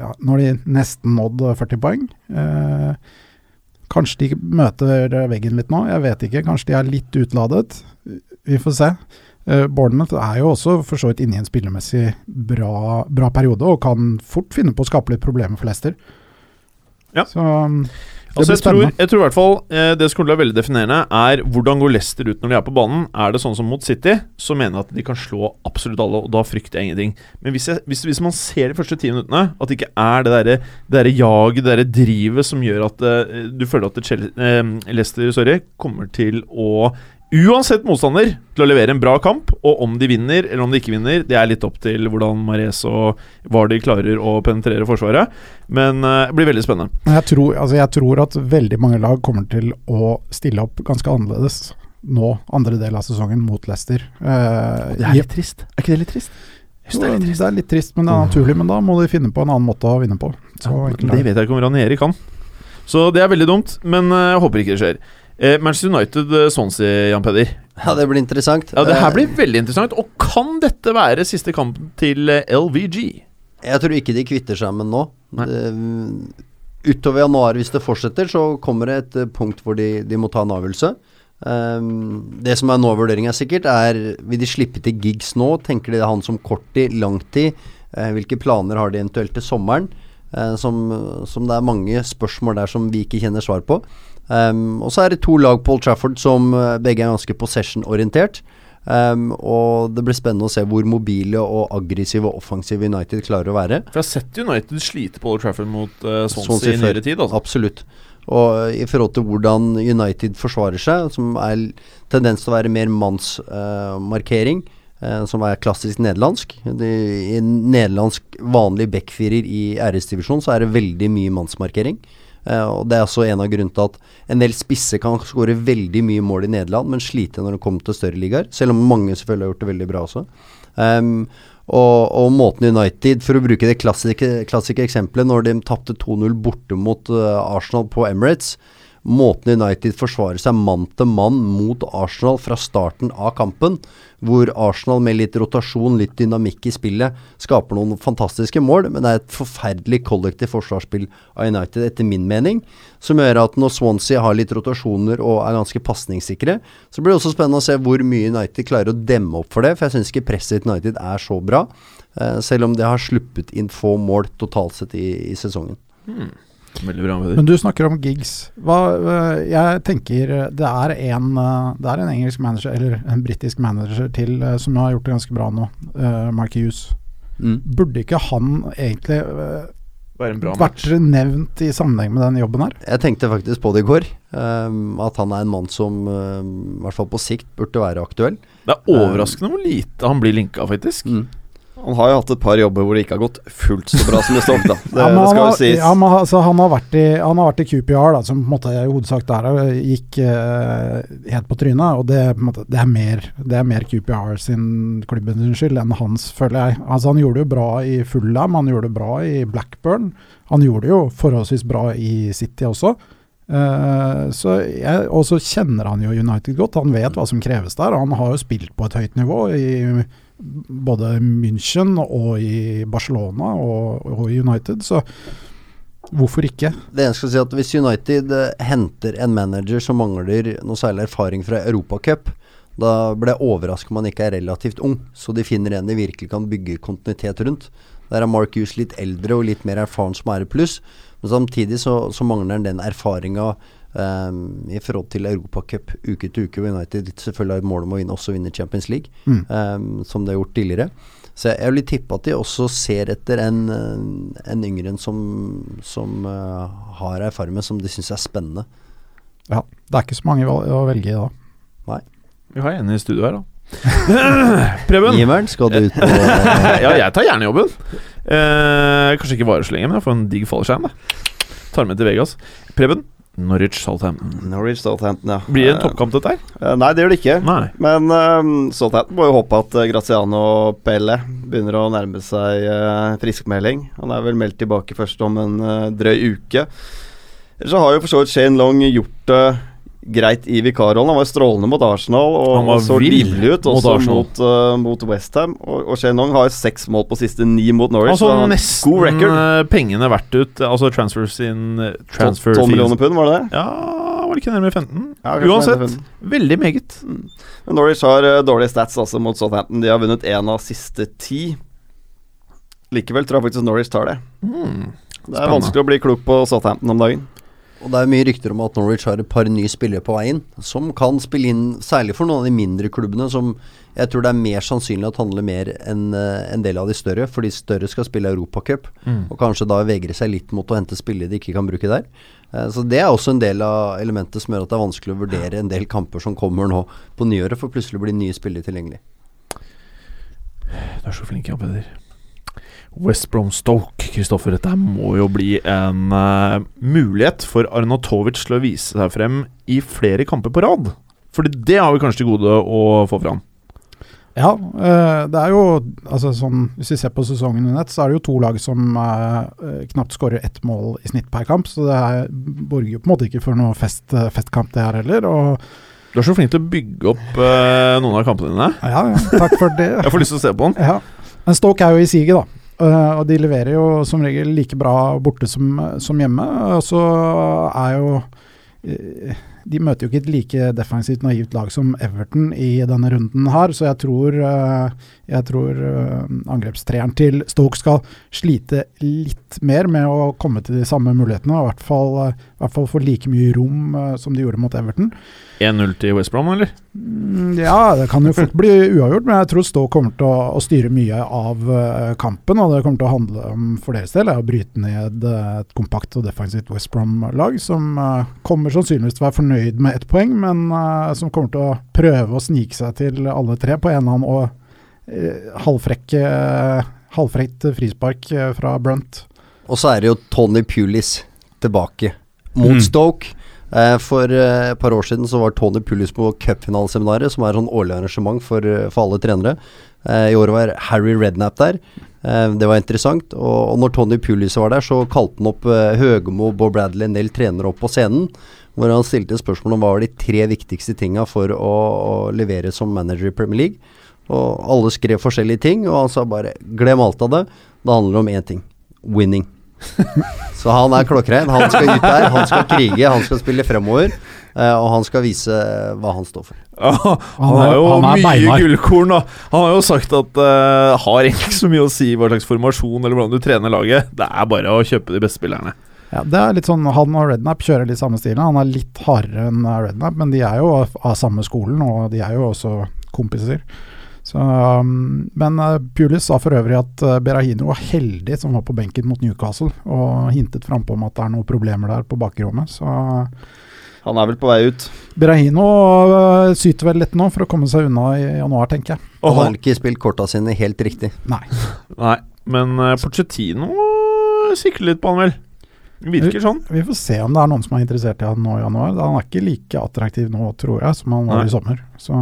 ja, nå har de nesten nådd 40 poeng. Eh, kanskje de møter veggen litt nå, jeg vet ikke. Kanskje de er litt utladet. Vi får se. Eh, Bournemouth er jo også for så vidt inne i en spillemessig bra, bra periode, og kan fort finne på å skape litt problemer for Leicester. Ja. Så um, Altså, jeg, tror, jeg tror i hvert fall eh, det som kommer til å være veldig definerende, er hvordan går Leicester ut når de er på banen. Er det sånn som mot City, så mener jeg at de kan slå absolutt alle, og da frykter jeg ingenting. Men hvis, jeg, hvis, hvis man ser de første ti minuttene, at det ikke er det derre det derre jaget, det derre drivet som gjør at eh, du føler at Chelsea, eh, Leicester sorry, kommer til å Uansett motstander til å levere en bra kamp, og om de vinner eller om de ikke vinner, det er litt opp til hvordan Mares og Vardy klarer å penetrere Forsvaret. Men eh, det blir veldig spennende. Jeg tror, altså jeg tror at veldig mange lag kommer til å stille opp ganske annerledes nå, andre del av sesongen, mot Leicester. Eh, litt trist. Er ikke det litt trist? Jo, det er litt trist, men det er naturlig. Men da må de finne på en annen måte å vinne på. Så Ja, det er vet jeg ikke om Ranieri kan. Så det er veldig dumt, men eh, jeg håper ikke det skjer. Eh, Manchester United, Sånn Swansea, Jan Peder. Ja, det blir interessant. Ja, Det her Eh, blir veldig interessant. Og kan dette være siste kampen til eh, LVG? Jeg tror ikke de kvitter seg med nå. Det, utover januar, hvis det fortsetter, så kommer det et eh, punkt hvor de, de må ta en avgjørelse. Um, det som er nå vurderinga er sikkert, er vil de slippe til gigs nå? Tenker de det er han som korttid, langtid? Uh, hvilke planer har de eventuelt til sommeren? Eh, som, som det er mange spørsmål der som vi ikke kjenner svar på. Um, og så er det to lag på Old Trafford som eh, begge er ganske possession-orientert. Um, og det blir spennende å se hvor mobile og aggressive og offensive United klarer å være. For jeg har sett United slite på Old Trafford mot uh, Swansea, i nyere tid. Altså. Absolutt. Og eh, i forhold til hvordan United forsvarer seg, som er tendens til å være mer mannsmarkering, eh, som er klassisk nederlandsk. De, I nederlandsk vanlig backfirer i RS-divisjon så er det veldig mye mannsmarkering. Eh, og Det er også en av grunnene til at en del spisser kan skåre veldig mye mål i Nederland, men slite når det kommer til større ligaer. Selv om mange selvfølgelig har gjort det veldig bra også. Um, og, og måten United, for å bruke det klassiske, klassiske eksempelet, når de tapte 2-0 borte mot uh, Arsenal på Emirates måten United forsvarer seg mann til mann mot Arsenal fra starten av kampen, hvor Arsenal med litt rotasjon, litt dynamikk i spillet, skaper noen fantastiske mål, men det er et forferdelig kollektivt forsvarsspill av United, etter min mening, som gjør at når Swansea har litt rotasjoner og er ganske pasningssikre, så blir det også spennende å se hvor mye United klarer å demme opp for det, for jeg syns ikke presset til United er så bra, eh, selv om det har sluppet inn få mål totalt sett i, i sesongen. Hmm. Veldig bra. med det. Men du snakker om gigs. Hva, jeg tenker det er en øh, Det er en engelsk manager, eller en britisk manager til, øh, som har gjort det ganske bra nå. Uh, Mark Hughes. Mm. Burde ikke han egentlig uh, Være en bra vært nevnt i sammenheng med den jobben her? Jeg tenkte faktisk på det i går, um, at han er en mann som um, i hvert fall på sikt burde være aktuell. Det er overraskende hvor lite han blir linka, faktisk. Mm. Han har jo hatt et par jobber hvor det ikke har gått fullt så bra som det står, da. Det, Ja, det skal jo sies. ja, men, altså, han, har vært i, han har vært i QPR, da, som på en måte i hovedsak der gikk øh, helt på trynet. Og det, måte, det, er mer, det er mer QPR sin klubben sin skyld enn hans, føler jeg. Altså, han gjorde det bra i Fulham, han gjorde det bra i Blackburn. Han gjorde det jo forholdsvis bra i City også. Uh, så jeg, og så kjenner han jo United godt, han vet hva som kreves der. Han har jo spilt på et høyt nivå i både München og i Barcelona og, i United, så hvorfor ikke? Det eneste skal si at Hvis United eh, henter en manager som mangler noe særlig erfaring fra Europacup, da blir jeg overrasket om han ikke er relativt ung, så de finner en de virkelig kan bygge kontinuitet rundt. Der er Mark Hughes litt eldre og litt mer erfaren som er et pluss, men samtidig så, så mangler han den erfaringa um, i forhold til Europacup uke til uke, hvor United selvfølgelig har et mål om å vinne, også vinne Champions League, Mm. um, som de har gjort tidligere. Så jeg vil tippe at de også ser etter en, en yngre en som, som uh, har erfaring med, som de syns er spennende. Ja, det er ikke så mange å velge i da. Vi har en i studio her, da. Preben. Giveren, skal du ut på ja, jeg tar gjerne jobben. Eh, kanskje ikke varer så lenge, men jeg får en digg fallskjerm. Tar med til Vegas. Preben. Norwich Southampton. Norwich Southampton, ja. Blir det en Eh, toppkamp, dette her? eh, Nei, det gjør det ikke. Nei. Men um, Southampton må jo håpe at uh, Graziano Pelle begynner å nærme seg uh, friskmelding. Han er vel meldt tilbake først om en uh, drøy uke. Ellers så har jo for så vidt Shane Long gjort det greit i vikarrollen. Han var strålende mot Arsenal og, Han så livlig ut mot også mot, uh, mot Westham. Og, og Shenong har seks mål på siste ni mot Norwich. Altså han nesten eh, pengene verdt ut. Altså transfer sin transfer 12 fees. millioner pund, var det det? Ja, var det ikke nærmere 15? Ja, Uansett, nærmere veldig meget. Men Norwich har uh, dårlige stats altså mot Southampton. De har vunnet én av siste ti. Likevel tror jeg faktisk Norwich tar det. Mm. Det er vanskelig å bli klok på Southampton om dagen. Og det er mye rykter om at Norwich har et par nye spillere på veien, som kan spille inn, særlig for noen av de mindre klubbene, som jeg tror det er mer sannsynlig at handler mer enn eh, en del av de større, for de større skal spille Europacup, Mm. og kanskje da vegre seg litt mot å hente spillere de ikke kan bruke der. Eh, så det er også en del av elementet som gjør at det er vanskelig å vurdere en del kamper som kommer nå på nyåret, for plutselig blir nye spillere tilgjengelig. Du er så flink, Jan Peder. West Brom Stoke, Kristoffer. Dette må jo bli en uh, mulighet for Arnatovic til å vise seg frem i flere kamper på rad. Fordi det har vi kanskje til gode å få fram. Ja, uh, det er jo altså sånn, Hvis vi ser på sesongen under ett, så er det jo to lag som uh, knapt skårer ett mål i snitt per kamp. Så det er, borger jo på en måte ikke for noe fest, festkamp, det her heller. Og Du er så flink til å bygge opp noen av kampene dine. ja, ja, takk for det. Jeg får lyst til å se på den. Ja. Men Stoke er jo i siget, da. Eh, og de leverer jo som regel like bra borte som, som hjemme. Og så er jo eh, De møter jo ikke et like defensivt naivt lag som Everton i denne runden her, så jeg tror, uh, jeg tror angrepstreeren til Stoke skal slite litt mer med å komme til de samme mulighetene, og i hvert fall, i hvert fall få like mye rom uh, som de gjorde mot Everton. 1-0 til West Brom, eller? Mm, Ja, det kan jo fort bli uavgjort, men jeg tror Stoke kommer til å, å styre mye av uh, kampen. Og det kommer til å handle om for deres del er å bryte ned eh, et kompakt og defensivt West Brom-lag, som kommer sannsynligvis til å være fornøyd med ett poeng, men som kommer til å prøve å snike seg til alle tre på en annen og uh, halvfrekke halvfrekt frispark fra Brunt. Og så er det jo Tony Pulis tilbake mot Mm. Stoke. Eh, for eh, et par år siden så var Tony Pullis på cupfinaleseminaret, som er sånn årlig arrangement for, eh, for alle trenere. Eh, I år var Harry Rednap der. Eh, det var interessant. Og, når Tony Pullis var der, så kalte han opp Høgemo, Bob Bradley, en del trenere opp på scenen. Hvor han stilte spørsmål om hva var de tre viktigste tinga for å, å levere som manager i Premier League. Og alle skrev forskjellige ting, og han sa bare glem alt av det. Det handler om én ting winning. Så han er klokkrein. Han skal ut der, han skal krige, han skal spille fremover. eh, og han skal vise hva han står for. Ja, han har jo han er mye beinhard. gullkorn. da Han har jo sagt at uh, har egentlig ikke så mye å si hva slags formasjon eller hvordan du trener laget. Det er bare å kjøpe de beste spillerne. Ja, det er litt sånn, Han og Rednap kjører litt samme stilen. Han er litt hardere enn eh, Rednap, men de er jo av, av samme skolen, og de er jo også kompiser. Så, um, men uh, Pulis sa for øvrig at uh, Berahino var heldig som var på benken mot Newcastle, og hintet frampå om at det er noen problemer der på bakrommet. Så Han er vel på vei ut. Berahino uh, syter vel litt nå for å komme seg unna i januar, tenker jeg. Og han har ikke spilt korta sine helt riktig. Nei. Nei, men uh, Pochettino sikler litt på han vel. Virker sånn. Vi får se om det er noen som er interessert i han nå i januar. Han er ikke like attraktiv nå, tror jeg, som han var Nei. i sommer. Så,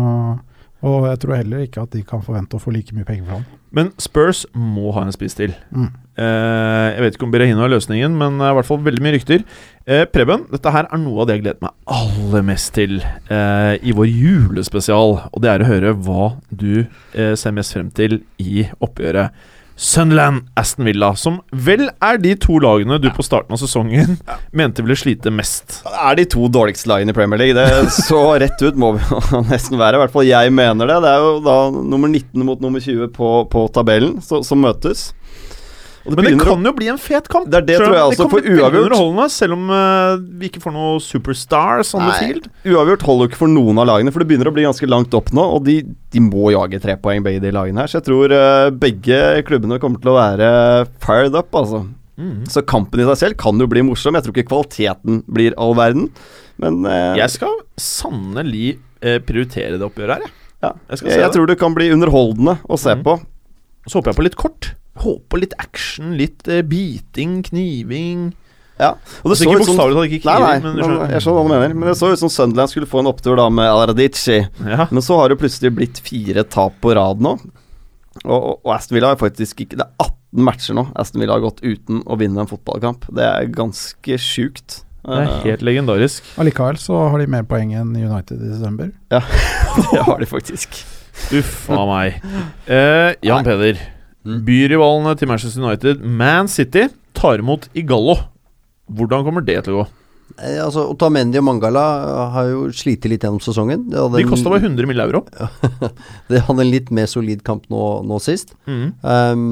og jeg tror heller ikke at de kan forvente å få like mye penger for ham. Men Spurs må ha en spiss til. Mm. Eh, jeg vet ikke om Berahino er løsningen, men det er i hvert fall veldig mye rykter. Eh, Preben, dette her er noe av det jeg gleder meg aller mest til eh, i vår julespesial. Og det er å høre hva du eh, ser mest frem til i oppgjøret. Sunderland, Aston Villa, som vel er de to lagene du på starten av sesongen mente ville slite mest. Det er de to dårligste lagene i Premier League. Det Så rett ut må vi nesten være. I hvert fall jeg mener det. Det er jo da nummer 19 mot nummer 20 på, på tabellen så, som møtes. Og Men det kan jo bli en fet kamp. Det er det, tror jeg også, for uavgjort. selv om uh, vi ikke får noe superstars on the field. Uavgjort holder jo ikke for noen av lagene, for det begynner å bli ganske langt opp nå. Og de, de må jage tre poeng, begge de lagene her. Så jeg tror uh, begge klubbene kommer til å være fired up, altså. Mm. Så kampen i seg selv kan jo bli morsom. Jeg tror ikke kvaliteten blir all verden. Men uh, Jeg skal sannelig prioritere det oppgjøret her, jeg. ja, Jeg jeg, jeg det. tror det kan bli underholdende å se mm. på. Så håper jeg på litt kort. Håper litt action, litt eh, biting, kniving Ja, og det det så ikke ut som bokstavelig talt, ikke kniving, nei, men men jeg skjønner hva du mener. Men det så ut som Sunderland skulle få en opptur da med Al-Radici. Ja. Men så har det plutselig blitt fire tap på rad nå. Og, og, og Aston Villa har faktisk ikke Det er 18 matcher nå Aston Villa har gått uten å vinne en fotballkamp. Det er ganske sjukt. Det er Eh, helt legendarisk. Allikevel så har de mer poeng enn United i desember. det har de faktisk. Uff a meg. Eh, Jan Nei. Peder. Mm. Byrivalene til Manchester United, Man City, tar imot Igallo. Hvordan kommer det til å gå? Eh, altså, Otamendi og Mangala har jo slitt litt gjennom sesongen. De kosta bare 100 mill. euro. de hadde en litt mer solid kamp nå, nå sist. Mm. Um,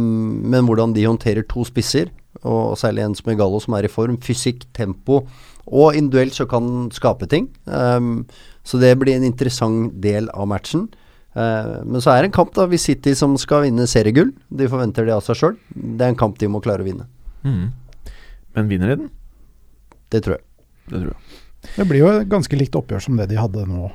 men hvordan de håndterer to spisser, og særlig en som Igallo, som er i form, fysikk, tempo og individuelt så kan skape ting. Um, så det blir en interessant del av matchen. Uh, men så er det en kamp da hvis City som skal vinne seriegull. De forventer det av seg sjøl. Det er en kamp de må klare å vinne. Mm. Men vinner de den? Det tror jeg. Det tror jeg. Det blir jo et ganske likt oppgjør som det de hadde nå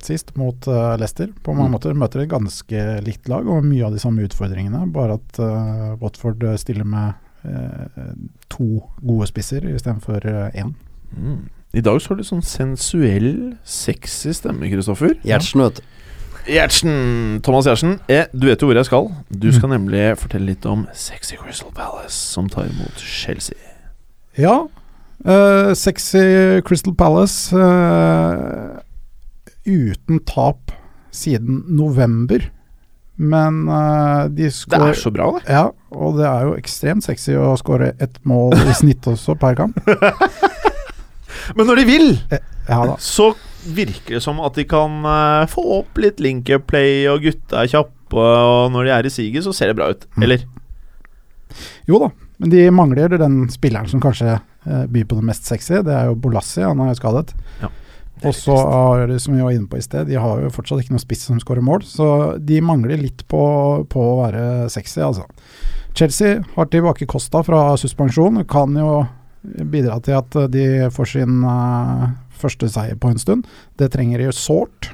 sist, mot uh, Leicester. På mange Mm. måter møter et ganske likt lag og mye av de samme utfordringene, bare at uh, Watford stiller med uh, to gode spisser istedenfor uh, én. Mm. I dag så har du sånn sensuell, sexy stemme, Kristoffer. Gjertsen, vet du. Gjertsen, Thomas Gjertsen, eh, du vet jo hvor jeg skal. Du skal nemlig fortelle litt om Sexy Crystal Palace, som tar imot Chelsea. Ja. Uh, sexy Crystal Palace uh, uten tap siden november. Men uh, de Det skår er så bra, det. Ja, og det er jo ekstremt sexy å skåre ett mål i snitt også per kamp. Men når de vil, Ja så virker det som at de kan eh, få opp litt link-up play, og gutta er kjappe, og når de er i siget, så ser det bra ut. Mm. Eller? Jo da, men de mangler den spilleren som kanskje eh, byr på det mest sexy. Det er jo Bolassi, han er jo skadet. Ja. Og så har de, som vi var inne på i sted, de har jo fortsatt ikke noe spiss som skårer mål, så de mangler litt på, på å være sexy, altså. Chelsea har tilbake Costa fra suspensjon, kan jo bidra til at de får sin eh, første seier på en stund. Det trenger de sårt.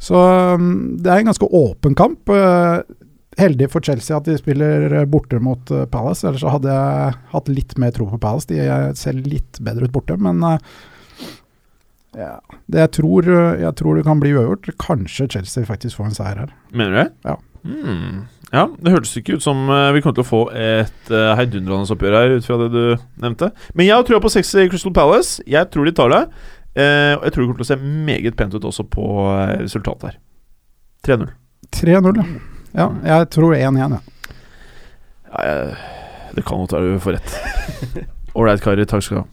Så um, det er en ganske åpen kamp. Eh, heldig for Chelsea at de spiller borte mot eh, Palace, ellers så hadde jeg hatt litt mer tro på Palace. De eh, ser litt bedre ut borte, men Ja. Det jeg, tror, jeg tror det kan bli uavgjort. Kanskje Chelsea faktisk får en seier her. Mener du det? Ja. Hmm. Ja, det hørtes ikke ut som eh, vi kommer til å få et uh, heidundrende oppgjør her, ut fra det du nevnte. Men jeg har trua på seks i Crystal Palace. Jeg tror de tar det. Eh, og jeg tror det kommer til å se meget pent ut også på resultatet her. 3-0. 3-0, ja. ja. Jeg tror 1-1, ja. Ja, jeg- det kan godt være du får rett. Ålreit, karer. Takk skal du ha.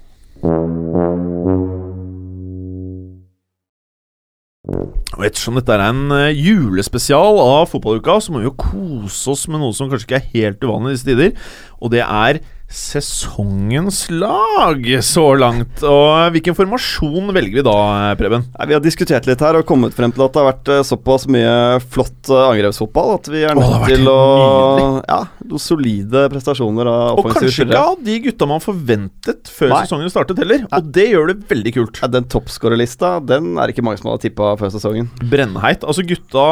Og ettersom dette er en eh, julespesial av fotballuka, så må vi jo kose oss med noe som kanskje ikke er helt uvanlig i disse tider. Og det er sesongens lag så langt. Og hvilken formasjon velger vi da, Preben? Nei, vi har diskutert litt her og kommet frem til at det har vært eh, såpass mye flott eh, angrepsfotball at vi er nødt til å. Ja, noen solide prestasjoner av Og kanskje ikke av de gutta man forventet før Nei. sesongen startet heller. Og det gjør det veldig kult. Ja, den toppskårerlista den er ikke mange som har tippa før sesongen. Brennheit. Altså, gutta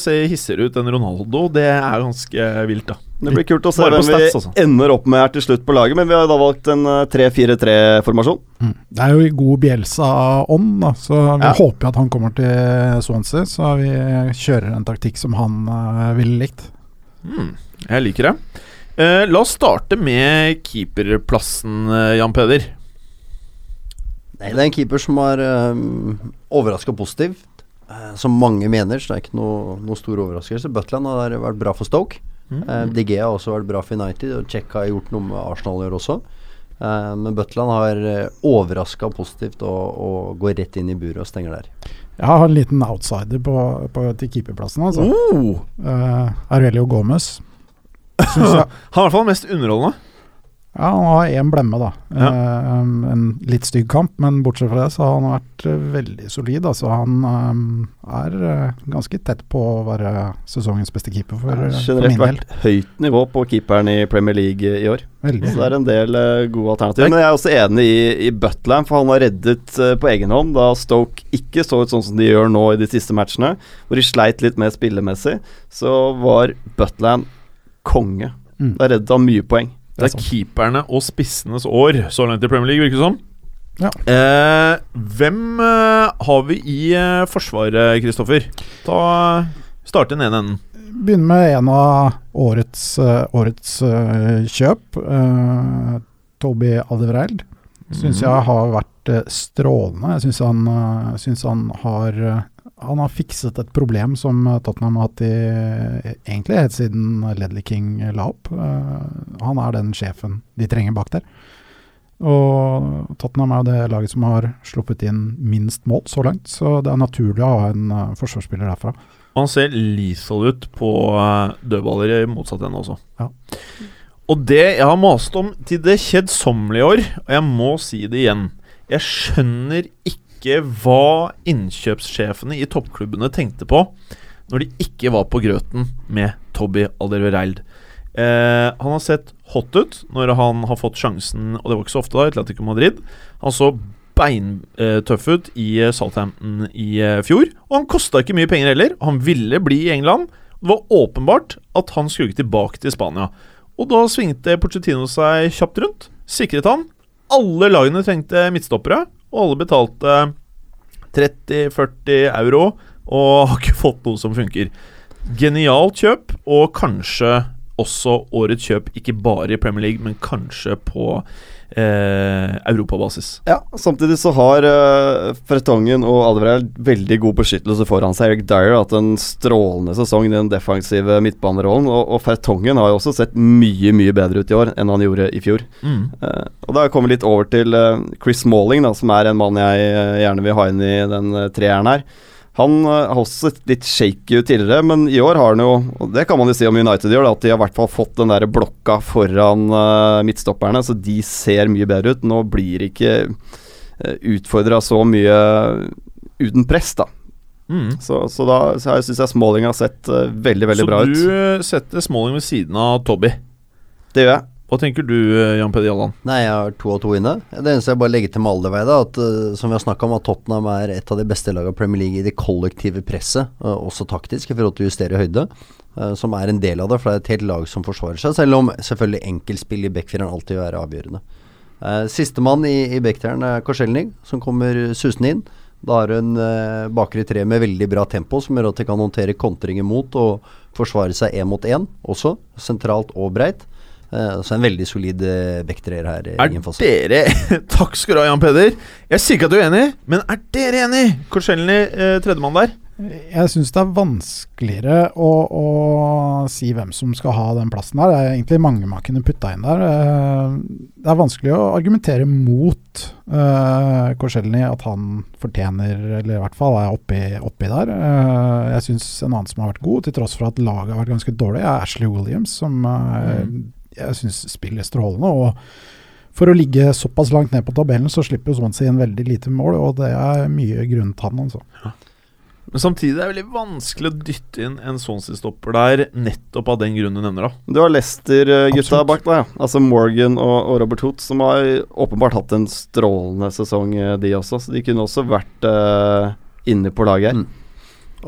ser hissigere ut enn Ronaldo. Det er ganske vilt, da. Det blir kult å se hvem vi stats, ender opp med her til slutt på laget, men vi har da valgt en eh, 3-4-3-formasjon. Mm. Det er jo i god Bjelsa-ånd, da, så vi Ja. håper at han kommer til Swansea. Så vi kjører en taktikk som han uh, ville likt. Mm. jeg liker det. Uh, la oss starte med keeperplassen, eh, Jan Peder. Nei, det er en keeper som er um, overraska positivt. uh, som mange mener, så det er ikke noe, noe stor overraskelse. Butland har vært bra for Stoke. Mm. Uh, DG har også vært bra for United, og Czech har gjort noe med Arsenal gjør også. Eh, men Butland har uh, overraska positivt og, og går rett inn i buret og stenger der. Jeg har en liten outsider på, på, til keeperplassen. Altså. Oh, Uh, Aurelio Gomez. Han er i hvert fall mest underholdende. Ja, han har én blemme, da. Ja. Um, en litt stygg kamp, men bortsett fra det så har han vært eh, veldig solid. Altså, han um, er ganske tett på å være sesongens beste keeper for, eh, har for min del. vært høyt nivå på keeperen i Premier League i år. Veldig. Så det er en del uh, gode alternativer. Men jeg er også enig i, i Butland, for han har reddet uh, på egen hånd da Stoke ikke så ut sånn som de gjør nå i de siste matchene, hvor de sleit litt mer spillemessig. Så var Butland konge. Mm. Da reddet han mye poeng. Det er sant. keeperne og spissenes år så langt i Premier League, virker det som. Ja. Eh, hvem eh, har vi i eh, forsvaret, Kristoffer? Ta Starte den ene enden. Begynner med en av årets, eh, årets eh, kjøp. Uh, Toby Alderweireld. Syns jeg har vært eh, strålende. Jeg syns han, eh, synes han har eh, Han har fikset et problem som Tottenham har hatt i egentlig helt siden Ledley King la opp. Eh, han er den sjefen de trenger bak der. Og Tottenham er jo det laget som har sluppet inn minst mål så langt, så det er naturlig å ha en eh, forsvarsspiller derfra. Han ser lethal ut på eh, dødballer i motsatt ende også. Ja. Og det jeg har mast om til det kjedsommelige år, og jeg må si det igjen Jeg skjønner ikke hva innkjøpssjefene i toppklubbene tenkte på når de ikke var på grøten med Toby Alderweireld. Eh, han har sett hot ut når han har fått sjansen, og det var ikke så ofte da, i Atletico Madrid. Han så beintøff ut i eh, Southampton i eh, fjor, og han kosta ikke mye penger heller. Han ville bli i England. Det var åpenbart at han skulle ikke tilbake til Spania. Og da svingte Pochettino seg kjapt rundt. Sikret han. Alle lagene trengte midtstoppere, og alle betalte 30-40 euro og har ikke fått noe som funker. Genialt kjøp, og kanskje også årets kjøp, ikke bare i Premier League, men kanskje på eh, europabasis. Ja, Samtidig så har eh, Fretongen og Alderweireld veldig god beskyttelse foran seg. Eric Dyer har hatt en strålende sesong i den defensive midtbanerollen. Og, og Fertongen har jo også sett mye mye bedre ut i år enn han gjorde i fjor. Mm. Eh, og da kommer vi litt over til eh, Chris Smalling, da, som er en mann jeg eh, gjerne vil ha inn i den uh, treeren her. Han eh, har også sett litt shaky ut tidligere, men i år har han jo Og det kan man jo si om United i år, at de har i hvert fall fått den der blokka foran eh, midtstopperne, så de ser mye bedre ut. Nå blir ikke uh, utfordra så mye uten press, da. Mm. Så, så da så jeg syns jeg Smalling har sett eh, veldig, veldig Så bra ut. Så du setter Smalling ved siden av Tobby. Det gjør jeg. Hva tenker du, eh, Jan Peder Jalland? Nei, jeg har to og to inne. Det eneste jeg bare legger til med Alderweireld, er at uh, som vi har snakka om, at Tottenham er et av de beste lagene i Premier League i det kollektive presset, uh, også taktisk, i forhold til å justere høyde. som er en del av det, for det er et helt lag som forsvarer seg. Selv om selvfølgelig enkeltspill i backfireren alltid vil være avgjørende. Uh, Sistemann i, i Bekteren er Korselny, som kommer susende inn. Da har hun uh, bakre tre med veldig bra tempo, som gjør at de kan håndtere kontringer mot og forsvare seg én mot én også, sentralt og breit. Uh, så en veldig solid uh, Bekterer her. Er dere Takk skal du ha, Jan Peder. Jeg sier ikke at du er enig, men er dere enig? Korselny, uh, tredjemann der. Jeg syns det er vanskeligere å, å, si hvem som skal ha den plassen der. Det er egentlig mange man kunne putta inn der. Eh, det er vanskelig å argumentere mot uh, Korselny, at han fortjener, eller i hvert fall er oppi, oppi der. Uh, jeg syns en annen som har vært god, til tross for at laget har vært ganske dårlig, er Ashley Williams, som uh, jeg syns spiller strålende. og for å ligge såpass langt ned på tabellen, så slipper jo Swansea inn veldig lite mål, og det er mye grunn til han, altså. Ja. Men samtidig er det veldig vanskelig å dytte inn en Swansea-stopper der, nettopp av den grunnen du nevner, da. Du har Leicester-gutta bak deg, ja. altså Morgan og, og Robert Hoot, som har åpenbart hatt en strålende sesong, de også. Så de kunne også vært uh, inne på laget her. Mm.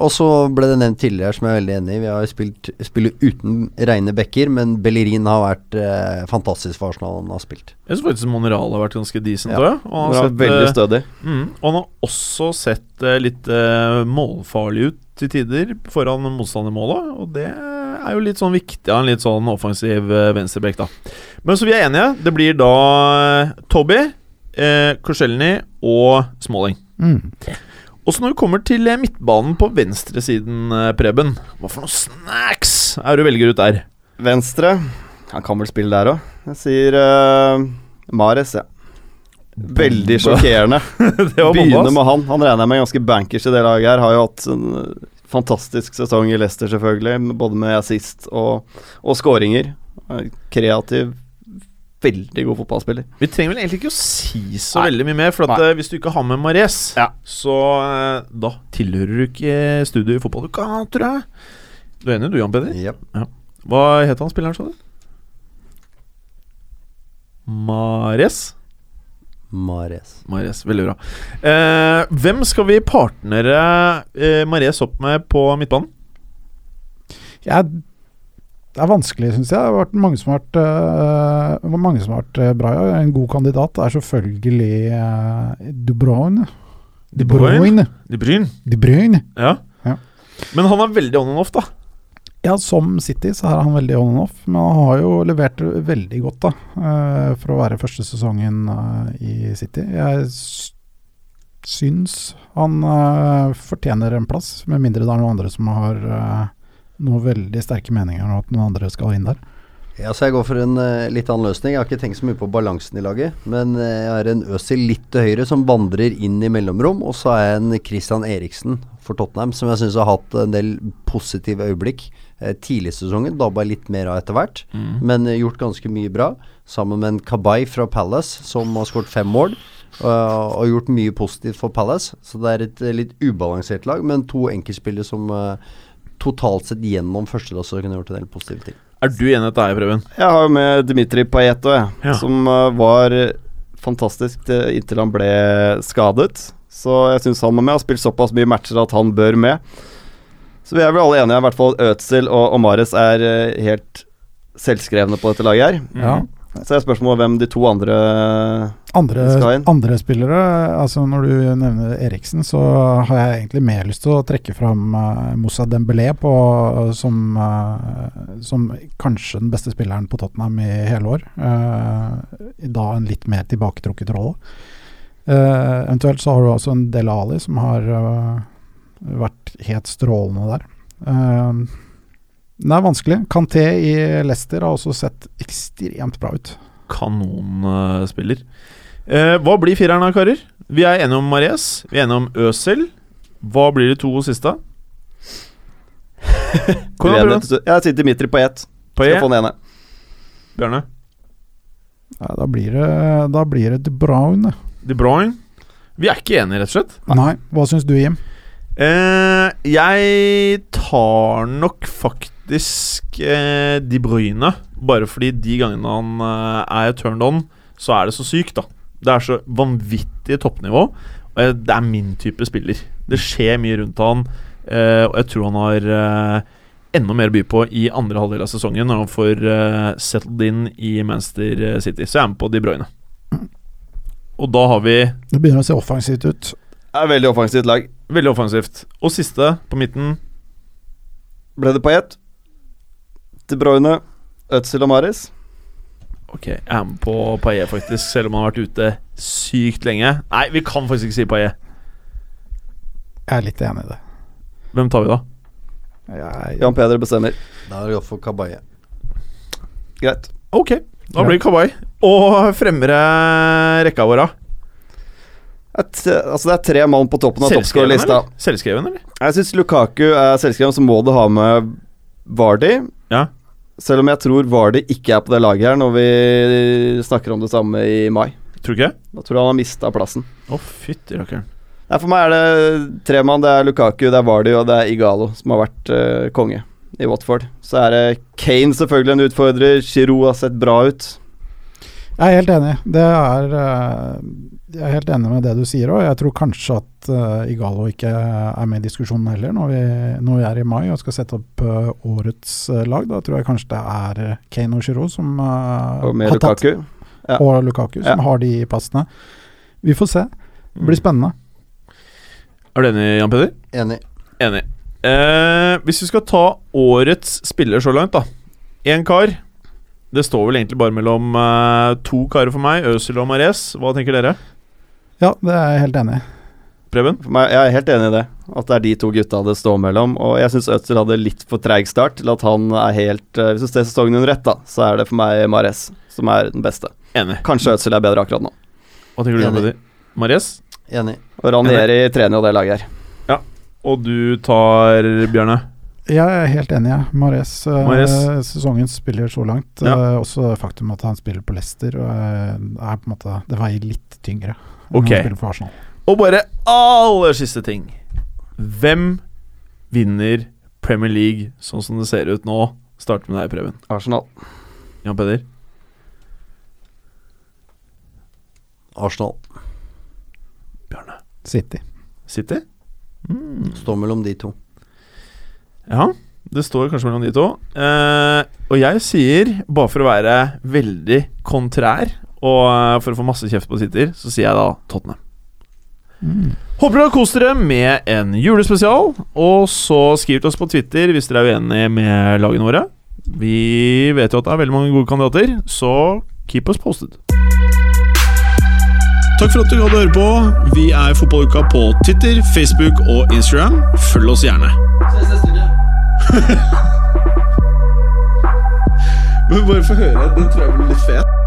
Og så ble det nevnt tidligere, som jeg er veldig enig i, vi har spilt spiller uten reine backer, men Bellerin har vært eh, fantastisk for Arsenal han har spilt. Jeg syns faktisk Moneral har vært ganske decent ja. òg. Og, sett, veldig stødig. Mm, og han har også sett uh, litt eh, målfarlig ut til tider foran motstandermålet, og det er jo litt sånn viktig av en litt sånn offensiv uh, venstrebekk, da. Men så vi er enige. Det blir da Toby, eh, Korselny og Smalling. Mm. Og så når vi kommer til midtbanen på venstresiden, Preben, hva for noen snacks er du velger ut der? Venstre Han kan vel spille der òg. Jeg sier uh, Mares, ja. Veldig sjokkerende. Begynne med han. Han regner jeg med ganske bankers i det laget her. Har jo hatt en fantastisk sesong i Leicester, selvfølgelig. Både med assist og, og skåringer. Kreativ, veldig god fotballspiller. Vi trenger vel egentlig ikke å si så Nei. veldig mye mer, for at, uh, hvis du ikke har med Mares, ja. så uh, da tilhører du ikke studio i fotballuka, tror jeg. Du er enig du, Jan Peder? Yep. Ja. Hva het han spilleren, sa du? Mares? Mares. Mares, Veldig bra. Eh, hvem skal vi partnere Mares opp med på midtbanen? Jeg det er vanskelig, syns jeg. Det har vært mange som har vært, uh, mange som har vært uh, bra. Ja. En god kandidat er selvfølgelig uh, De Bruyne. De Bruyne? De Bruyne. De Bruyne. Ja. ja. Men han er veldig on and off, da. Ja, som City så er han veldig on and off, men han har jo levert veldig godt, da. for å være første sesongen i City. Jeg syns han fortjener en plass, med mindre det er noen andre som har noen veldig sterke meninger om at noen andre skal inn der? Ja, så Jeg går for en uh, litt annen løsning. Jeg har ikke tenkt så mye på balansen i laget. Men uh, jeg har en Øzil litt til høyre som vandrer inn i mellomrom. Og så er jeg en Christian Eriksen for Tottenham som jeg syns har hatt en del positive øyeblikk uh, tidlig i sesongen. Dabba litt mer av etter hvert, mm. men gjort ganske mye bra. Sammen med en Kabay fra Palace som har skåret fem mål. og gjort mye positivt for Palace. Så det er et litt ubalansert lag, men to enkeltspillere som totalt sett gjennom førstelasset kunne gjort en del positive ting. Er du enig i dette, Preben? Jeg har jo med Dmitrij Pajeto, jeg. Ja. Som uh, var fantastisk inntil han ble skadet. Så jeg syns han må med. Har spilt såpass mye matcher at han bør med. Så vi er vel alle enige, i hvert fall Ødsel og, Omares er uh, helt selvskrevne på dette laget her. Ja. Så er spørsmålet hvem de to andre andre, andre spillere Altså Når du nevner Eriksen, så har jeg egentlig mer lyst til å trekke fram uh, Moussa Dembélé på, som, uh, som kanskje den beste spilleren på Tottenham i hele år. Uh, da en litt mer tilbaketrukket rolle. Uh, eventuelt så har du også en Del Ali som har vært helt strålende der. Uh, det er vanskelig. Kanté i Leicester har også sett ekstremt bra ut. Kanonspiller. Eh, hva blir fireren da, karer? Vi er enige om Mares. Vi er enige om Øsel. Hva blir de to siste? Hvordan blir det? Jeg sitter Dimitri på ett. På Skal få den ene. Bjørne? Ja, da blir det Da blir det De Bruyne. De Bruyne? Vi er ikke enige, rett og slett. Nei. Hva syns du, Jim? Eh, jeg tar nok faktisk eh, De Bruyne. Bare fordi de gangene han eh, er turned on, så er det så sykt, da. Det er så vanvittig toppnivå. Og det er min type spiller. Det skjer mye rundt han, eh, og jeg tror han har eh, enda mer å by på i andre halvdel av sesongen når han får eh, settled in i Manchester City. Så jeg er med på De Bruyne. Og da har vi Det begynner å se offensivt ut. Det er veldig offensivt lag. veldig offensivt. Og siste på midten Ble det Payet? De Bruyne, Øtzil og Maris? Ok, jeg er med på Paillet, faktisk, selv om han har vært ute sykt lenge. Nei, vi kan faktisk ikke si Paillet. Jeg er litt enig i det. Hvem tar vi da? Jeg, Jan Peder bestemmer. Da er det godt for Kabaye. Greit. Ok, da blir det Kabaye. Og fremre rekka vår, da? Et, altså det er tre mann på toppen av toppskårerlista. eller? Selvskreven, eller? Jeg syns Lukaku er selvskreven, så må du ha med Vardy. Ja. Selv om jeg tror Vardy ikke er på det laget her når vi snakker om det samme i mai. Tror ikke? Da tror jeg han har mista plassen. Å, fytti rakkeren. Nei, For meg er det tre mann. Det er Lukaku, det er Vardy og det er Igalo som har vært uh, konge i Watford. Så er det Kane selvfølgelig en utfordrer. Giroud har sett bra ut. jeg er helt enig. Det er eh, Jeg er helt enig med det du sier òg. Jeg tror kanskje at uh, Igalo ikke er med i diskusjonen heller, når vi, når vi er i mai og skal sette opp uh, årets uh, lag. Da tror jeg kanskje det er Kane og Giroud som Og med har tatt Lukaku. Ja. og Lukaku som Ja. har de plassene. Vi får se. Det blir spennende. Er du enig, Jan Peder? Enig. Enig. Eh, hvis vi skal ta årets spiller så langt, da. Én kar. Det står vel egentlig bare mellom uh, to karer for meg, Øzil og Mares. Hva tenker dere? Ja, det er jeg helt enig i. Preben? Jeg er helt enig i det. At det er de to gutta det står mellom. Og jeg syns Øtzil hadde litt for treig start til at han er helt eh, Hvis du ser sesongen under ett, da, så er det for meg Mares som er den beste. Enig. Kanskje Øtzil er bedre akkurat nå. Hva tenker du, om det? Mares? Enig. Og Ranieri trener jo det laget her. Og du tar Bjørne? Jeg er helt enig, Ja. Mares, Mares. Sesongen sesongens spiller så langt. Ja. Eh, også faktum at han spiller på Leicester, og eh, er på en måte Det veier litt tyngre Ok. Og bare aller siste ting. Hvem vinner Premier League sånn som det ser ut nå? Starter med deg, Preben. Arsenal. Jan Peder? Arsenal. Bjørne? City. City? Mm. Står mellom de to. Ja, det står kanskje mellom de to. Eh, og jeg sier, bare for å være veldig kontrær, og eh, for å få masse kjeft på Twitter, så sier jeg da Tottenham. Mm. Håper dere har kost dere med en julespesial. Og så skriv til oss på Twitter hvis dere er uenige med lagene våre. Vi vet jo at det er veldig mange gode kandidater, så keep us posted. Takk for at du hadde høre på. Vi er Fotballuka på Twitter, Facebook og Instagram. Følg oss gjerne. Men bare få høre. Den tror jeg blir litt fet.